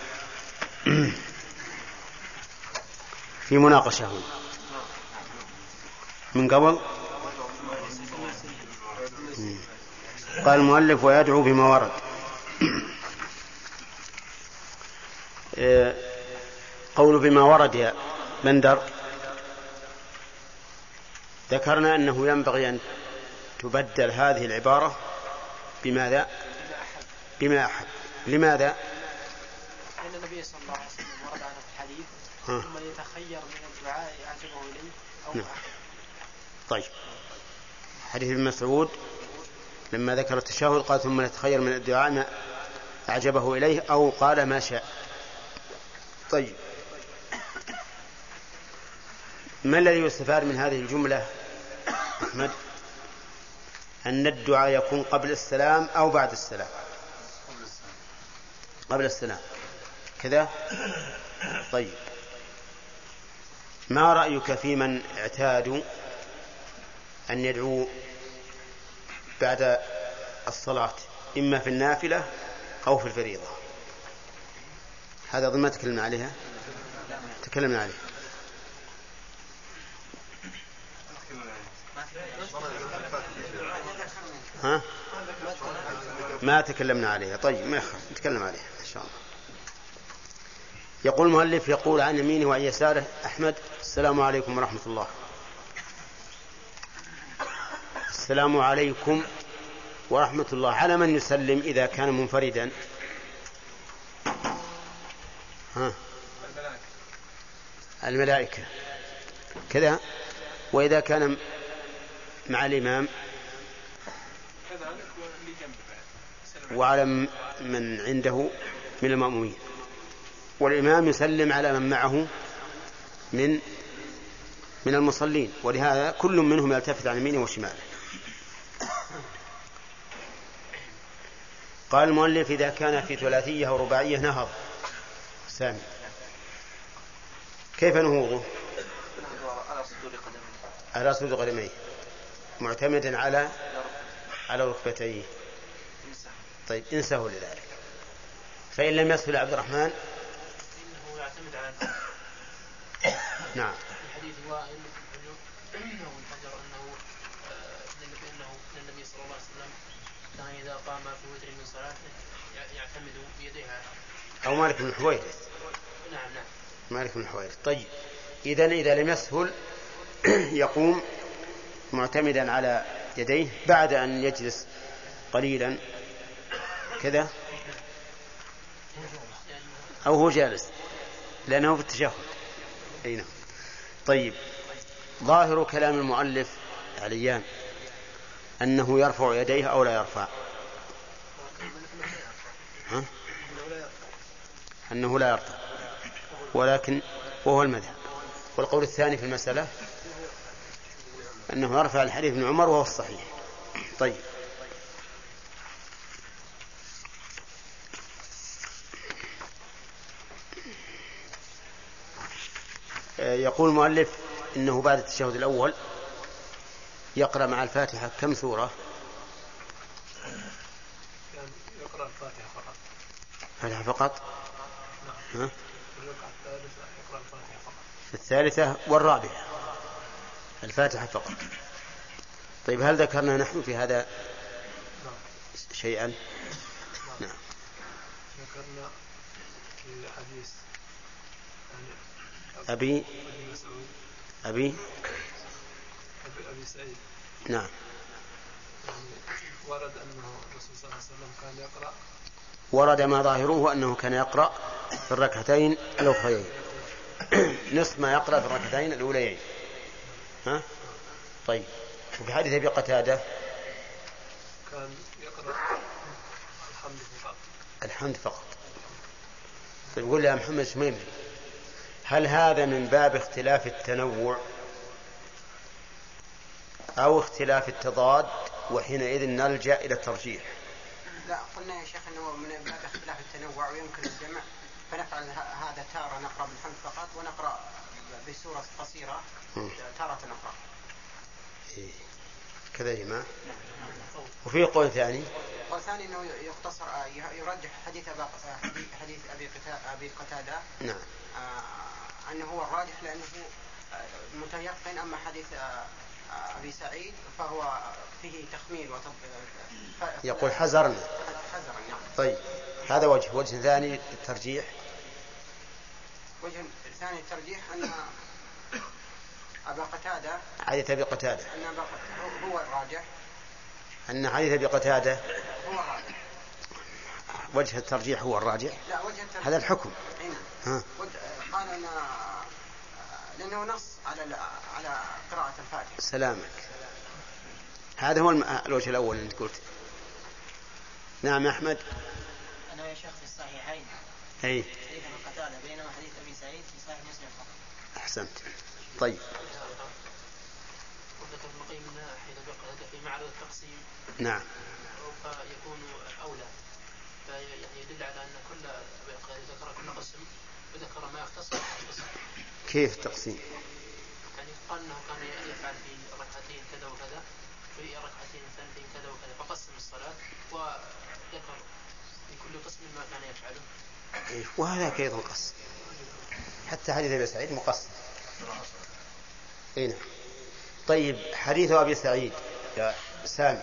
في مناقشة. من قبل؟ قال المؤلف ويدعو بما ورد. قول بما ورد يا بندر. ذكرنا أنه ينبغي أن تبدل هذه العبارة بماذا؟ بما أحب لماذا؟ لأن النبي صلى الله عليه وسلم ورد عنه في الحديث ثم يتخير من الدعاء أعجبه إليه أو نعم. طيب. حديث ابن مسعود. لما ذكر التشهد قال ثم يتخير من الدعاء ما أعجبه إليه أو قال ما شاء. طيب. ما الذي يستفاد من هذه الجملة؟ أحمد؟ أن الدعاء يكون قبل السلام أو بعد السلام. قبل السلام. كذا؟ طيب. ما رأيك في من اعتادوا أن يدعو بعد الصلاة إما في النافلة أو في الفريضة. هذا ما تكلمنا عليها؟ تكلمنا عليه. ها؟ ما تكلمنا عليها. طيب ما يخاف نتكلم عليها إن شاء الله. يقول المؤلف يقول عن يمينه وعن يساره أحمد السلام عليكم ورحمة الله. السلام عليكم ورحمة الله. على من يسلم إذا كان منفردا؟ ها؟ الملائكة. كذا. وإذا كان مع الإمام؟ وعلى من عنده من المأمومين. والإمام يسلم على من معه من من المصلين. ولهذا كل منهم يلتفت عن يمينه وشماله. قال المؤلف إذا كان في ثلاثية أو رباعية نهض سامي. كيف نهوضه؟ على صدور قدميه. معتمدا على على ركبتيه. طيب انسه لذلك. فإن لم يسهل عبد الرحمن؟ إنه يعتمد على نعم الحديث وائل انه الحجر انه انه النبي صلى الله عليه وسلم كان اذا قام في وتر من صلاته يعتمد بيديه أو مالك بن حويرث. نعم نعم. مالك بن حويرث. طيب اذا إذا لم يسهل يقوم معتمدا على يديه بعد أن يجلس قليلا. كذا؟ أو هو جالس لأنه في التشهد. أي نعم. طيب ظاهر كلام المؤلف عليان أنه يرفع يديه أو لا يرفع. ها؟ أنه لا يرفع ولكن وهو المذهب والقول الثاني في المسألة أنه يرفع الحديث ابن عمر وهو الصحيح طيب يقول المؤلف إنه بعد التشهد الأول يقرأ مع الفاتحة كم سورة؟ يقرا الفاتحه فقط الفاتحة فقط؟ ها؟ في الثالثة يقرا الفاتحة فقط طيب هل ذكرنا نحن في هذا شيئا؟ نعم ذكرنا في حديث أبي أبي أبي سعيد نعم ورد أنه الرسول صلى الله عليه وسلم كان يقرأ ورد ما ظاهره أنه كان يقرأ في الركعتين الأخريين. نصف ما يقرأ في الركعتين الأوليين. ها؟ طيب. وفي حديث أبي قتادة كان يقرأ الحمد فقط. الحمد فقط. طيب قول يا محمد شميمي هل هذا من باب اختلاف التنوع؟ أو اختلاف التضاد وحينئذ نلجأ إلى الترجيح. لا قلنا يا شيخ أنه من باب اختلاف التنوع ويمكن الجمع فنفعل هذا تارة نقرأ بالحمد فقط ونقرأ بسورة قصيرة تارة أخرى إيه. كذا يا جماعة وفي قول ثاني؟ قول ثاني إنه يختصر يرجح حديث آه، حديث- أبي أبي قتادة. نعم. آه، أنه هو الراجح لأنه متيقن أما حديث أبي سعيد فهو فيه تخمين وتب... ف- يقول حذرنا حذرا نعم. طيب هذا وجه وجه ثاني الترجيح وجه ثاني الترجيح أن أبا قتادة حديث أبي قتادة. أن أبا قتادة هو الراجح. أن حديث أبي قتادة هو الراجح. وجه الترجيح هو الراجح. لا وجه الترجيح هذا الحكم. أي نعم. ها. قال أن لأنه نص على على قراءة الفاتحة. سلامك. هذا هو الم- الوجه الأول اللي أنت قلت. نعم يا أحمد. أنا يا شيخ في الصحيحين. أي. حديث ابن قتادة بينما حديث أبي سعيد في صحيح مسلم فقط. أحسنت. طيب. وذكر ابن القيم حين بقى في معرض التقسيم. نعم. فيكون أولى. فيعني يدل على أن كل ذكر كل قسم وذكر ما يختص بالقسم كيف التقسيم؟ يعني قال أنه كان يفعل في ركعتين كذا وكذا في ركعتين ثانيتين كذا وكذا فقسم الصلاة وذكر لكل قسم ما كان يفعله. وهذاك أيضا قسم حتى حديث أبي سعيد مقسم إي نعم. طيب حديث أبي سعيد يا سامي.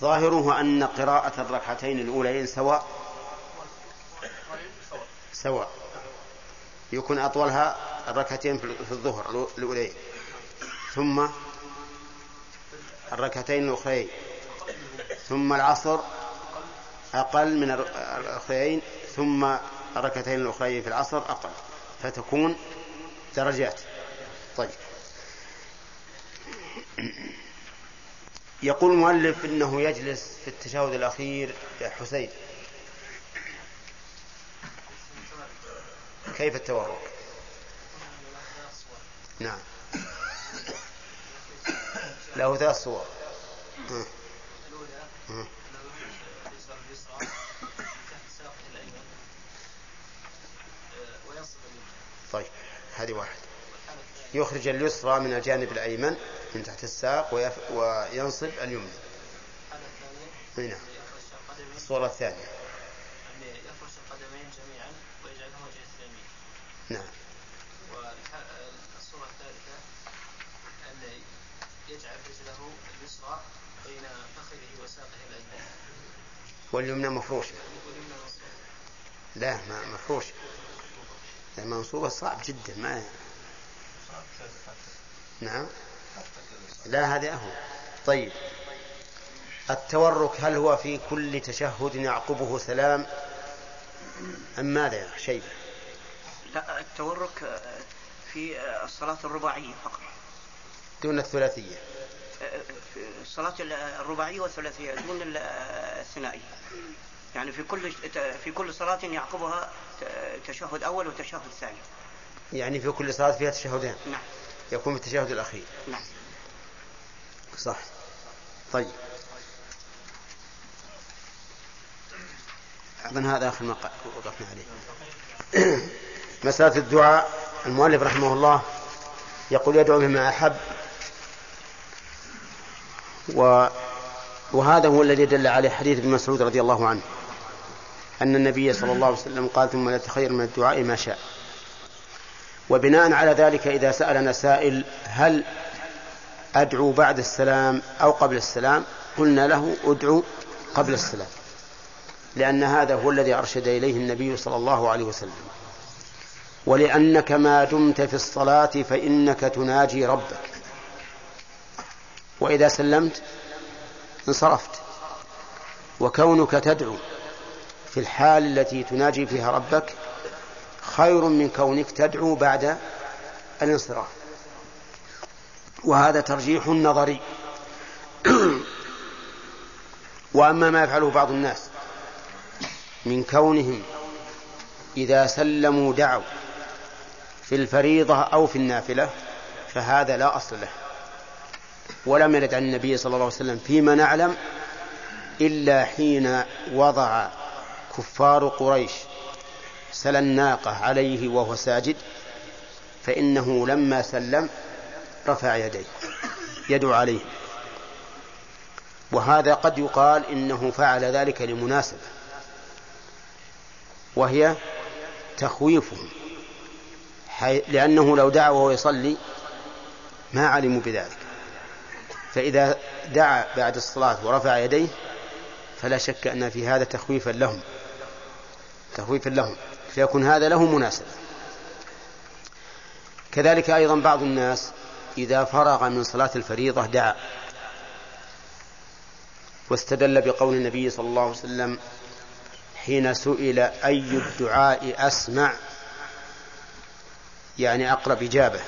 ظاهره أن قراءة الركعتين الاولين سواء. سواء. يكون أطولها الركعتين في الظهر الأولين. ثم الركعتين الأخرين. ثم العصر أقل من الأخرين. ثم الركعتين الأخرين في العصر أقل. فتكون درجات. طيب. يقول المؤلف إنه يجلس في التشهد الأخير يا حسين. كيف التورك نعم له ثلاث صور. ها. طيب هذه واحد يخرج اليسرى من الجانب الأيمن من تحت الساق. وينصب اليمنى أي نعم الصورة الثانية أن يفرش القدمين جميعا ويجعلهما جهة اليمين نعم. والصورة الثالثة أن يجعل رجله اليسرى بين فخذه وساقه الأيمن. واليمنى مفروشة لا ما مفروشة لا منصوبة صعب جدا ما نعم. لا هذا أهو. طيب. التورك هل هو في كل تشهد يعقبه سلام؟ أم ماذا يا شيبة لا التورك في الصلاة الرباعية فقط. دون الثلاثية. في الصلاة الرباعية والثلاثية دون الثنائية. يعني في كل في كل صلاة يعقبها تشهد أول وتشهد ثاني يعني في كل صلاة فيها تشهدان. نعم. يكون في التشهد الأخير. نعم. صح. طيب. أظن هذا آخر ما وقفنا عليه. مسألة الدعاء المؤلف رحمه الله يقول يدعو بما أحب و وهذا هو الذي دل عليه حديث ابن مسعود رضي الله عنه أن النبي صلى الله عليه وسلم قال ثم لا تخير من الدعاء ما شاء. وبناء على ذلك إذا سألنا سائل هل أدعو بعد السلام أو قبل السلام؟ قلنا له أدعو قبل السلام. لأن هذا هو الذي أرشد إليه النبي صلى الله عليه وسلم. ولأنك ما دمت في الصلاة فإنك تناجي ربك. وإذا سلمت انصرفت. وكونك تدعو في الحال التي تناجي فيها ربك خير من كونك تدعو بعد الانصراف. وهذا ترجيح نظري. وأما ما يفعله بعض الناس من كونهم إذا سلموا دعوا في الفريضة أو في النافلة فهذا لا أصل له. ولم يرد عن النبي صلى الله عليه وسلم فيما نعلم إلا حين وضع كفار قريش سل الناقة عليه وهو ساجد فإنه لما سلم رفع يديه يدعو عليه. وهذا قد يقال إنه فعل ذلك لمناسبة وهي تخويفهم. لأنه لو دعا وهو يصلي ما علموا بذلك. فإذا دعا بعد الصلاة ورفع يديه فلا شك أن في هذا تخويفا لهم. تخويفا لهم. فيكون هذا له مناسبة. كذلك أيضا بعض الناس إذا فرغ من صلاة الفريضة دعا. واستدل بقول النبي صلى الله عليه وسلم حين سئل أي الدعاء أسمع؟ يعني أقرب إجابة.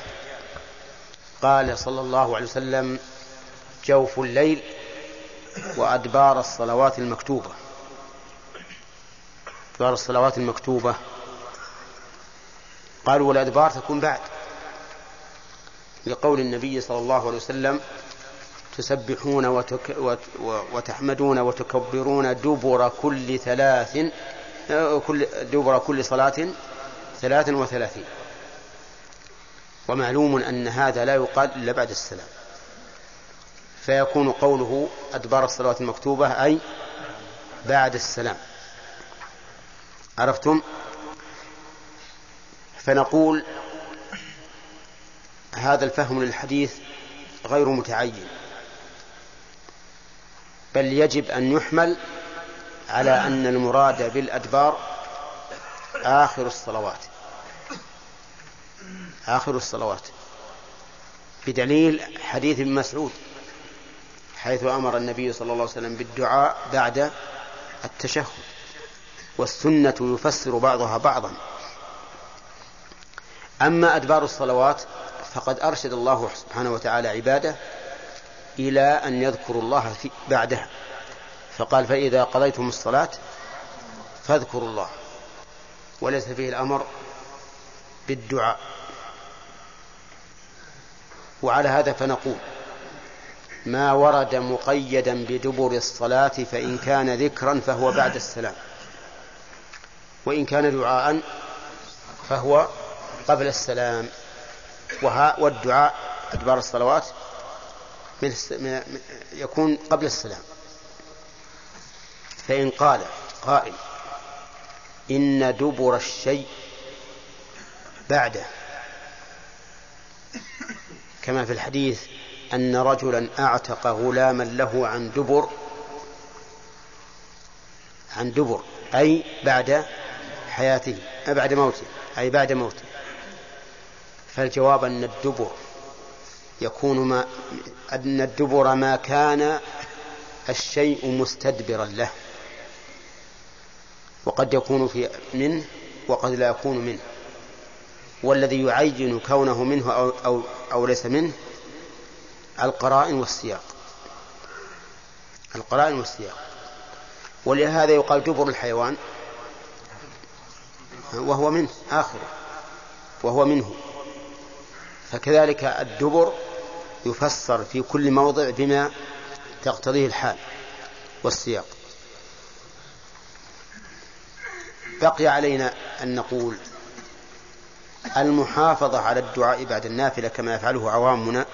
قال صلى الله عليه وسلم جوف الليل وأدبار الصلوات المكتوبة. أدبار الصلوات المكتوبة. قالوا والأدبار تكون بعد. لقول النبي صلى الله عليه وسلم تسبحون وتك وتحمدون وتكبرون دبر كل ثلاث كل دبر كل صلاة ثلاث وثلاثين. ومعلوم أن هذا لا يقال إلا بعد السلام. فيكون قوله أدبار الصلوات المكتوبة أي بعد السلام. عرفتم؟ فنقول هذا الفهم للحديث غير متعين. بل يجب أن يحمل على أن المراد بالأدبار آخر الصلوات. آخر الصلوات. بدليل حديث ابن مسعود حيث أمر النبي صلى الله عليه وسلم بالدعاء بعد التشهد والسنة يفسر بعضها بعضا. أما أدبار الصلوات فقد أرشد الله سبحانه وتعالى عباده إلى أن يذكروا الله في بعدها. فقال فإذا قضيتم الصلاة فاذكروا الله وليس فيه الأمر بالدعاء. وعلى هذا فنقول ما ورد مقيدا بدبر الصلاة فإن كان ذكرا فهو بعد السلام. وإن كان دعاء فهو قبل السلام. وها والدعاء أدبار الصلوات يكون قبل السلام. فإن قال قائل إن دبر الشيء بعده كما في الحديث أن رجلا أعتق غلاما له عن دبر عن دبر أي بعد حياته بعد موته أي بعد موته. فالجواب أن الدبر يكون ما أن الدبر ما كان الشيء مستدبرا له وقد يكون في منه وقد لا يكون منه. والذي يعين كونه منه أو, أو, أو ليس منه القرائن والسياق. القرائن والسياق. ولهذا يقال دبر الحيوان وهو منه آخره وهو منه. فكذلك الدبر يفسر في كل موضع بما تقتضيه الحال والسياق. بقي علينا أن نقول المحافظة على الدعاء بعد النافلة كما يفعله عوامنا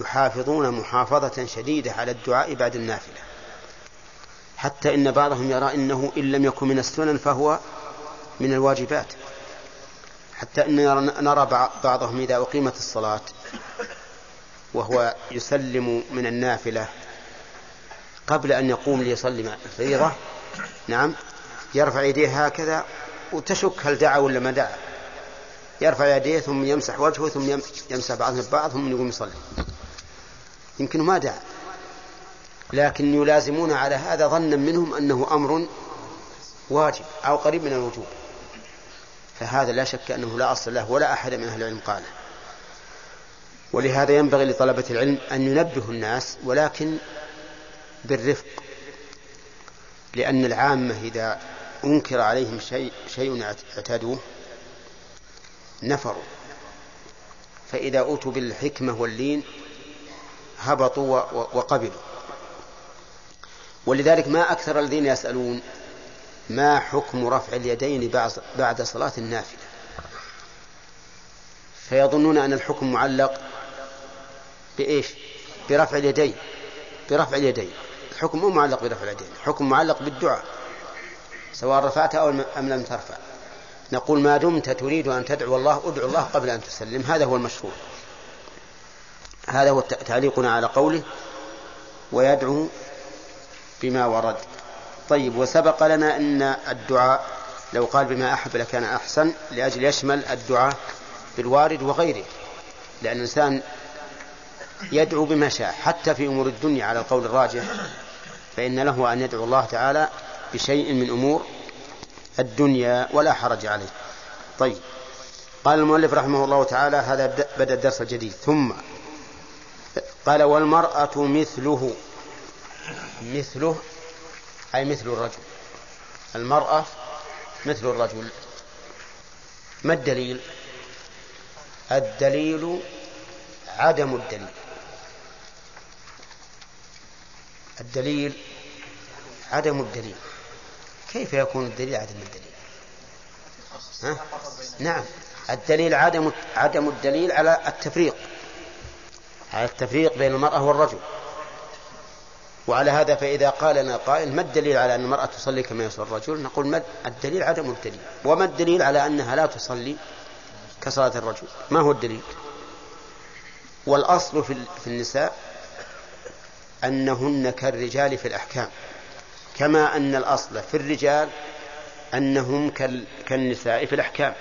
يحافظون محافظة شديدة على الدعاء بعد النافلة. حتى إن بعضهم يرى إنه إن لم يكن من السنن فهو من الواجبات. حتى أن نرى بعضهم إذا أقيمت الصلاة وهو يسلم من النافلة قبل أن يقوم ليصلي الفريضة نعم يرفع يديه هكذا وتشك هل دعا ولا ما دعا. يرفع يديه ثم يمسح وجهه ثم يمسح بعضهم ببعض ثم يقوم يصلي. يمكن ما دعا. لكن يلازمون على هذا ظنا منهم أنه أمر واجب أو قريب من الوجوب. فهذا لا شك أنه لا أصل له ولا أحد من أهل العلم قاله. ولهذا ينبغي لطلبة العلم أن ينبهوا الناس ولكن بالرفق. لأن العامة إذا أنكر عليهم شيء شيء اعتادوه نفروا. فإذا أوتوا بالحكمة واللين هبطوا وقبلوا. ولذلك ما أكثر الذين يسألون ما حكم رفع اليدين بعد صلاة النافلة. فيظنون أن الحكم معلق بإيش؟ برفع اليدين. برفع اليدين. الحكم مو معلق برفع اليدين الحكم معلق بالدعاء. سواء رفعت أو أم لم ترفع. نقول ما دمت تريد أن تدعو الله ادعو الله قبل أن تسلم. هذا هو المشروع. هذا هو تعليقنا على قوله ويدعو بما ورد. طيب وسبق لنا أن الدعاء لو قال بما أحب لكان أحسن لأجل يشمل الدعاء بالوارد وغيره. لأن الإنسان يدعو بما شاء. حتى في أمور الدنيا على القول الراجح فإن له أن يدعو الله تعالى بشيء من أمور الدنيا ولا حرج عليه. طيب. قال المؤلف رحمه الله تعالى هذا بدأ الدرس الجديد. ثم قال والمرأة مثله مثله أي مثل الرجل. المرأة مثل الرجل. ما الدليل؟ الدليل عدم الدليل. الدليل عدم الدليل. كيف يكون الدليل عدم الدليل؟ ها؟ نعم. الدليل عدم عدم الدليل على التفريق. على التفريق بين المرأة والرجل. وعلى هذا فإذا قال لنا قائل ما الدليل على أن المرأة تصلي كما يصلي الرجل؟ نقول ما الدليل عدم الدليل. وما الدليل على أنها لا تصلي كصلاة الرجل؟ ما هو الدليل؟ والأصل في النساء أنهن كالرجال في الأحكام. كما أن الأصل في الرجال أنهم كالنساء في الأحكام.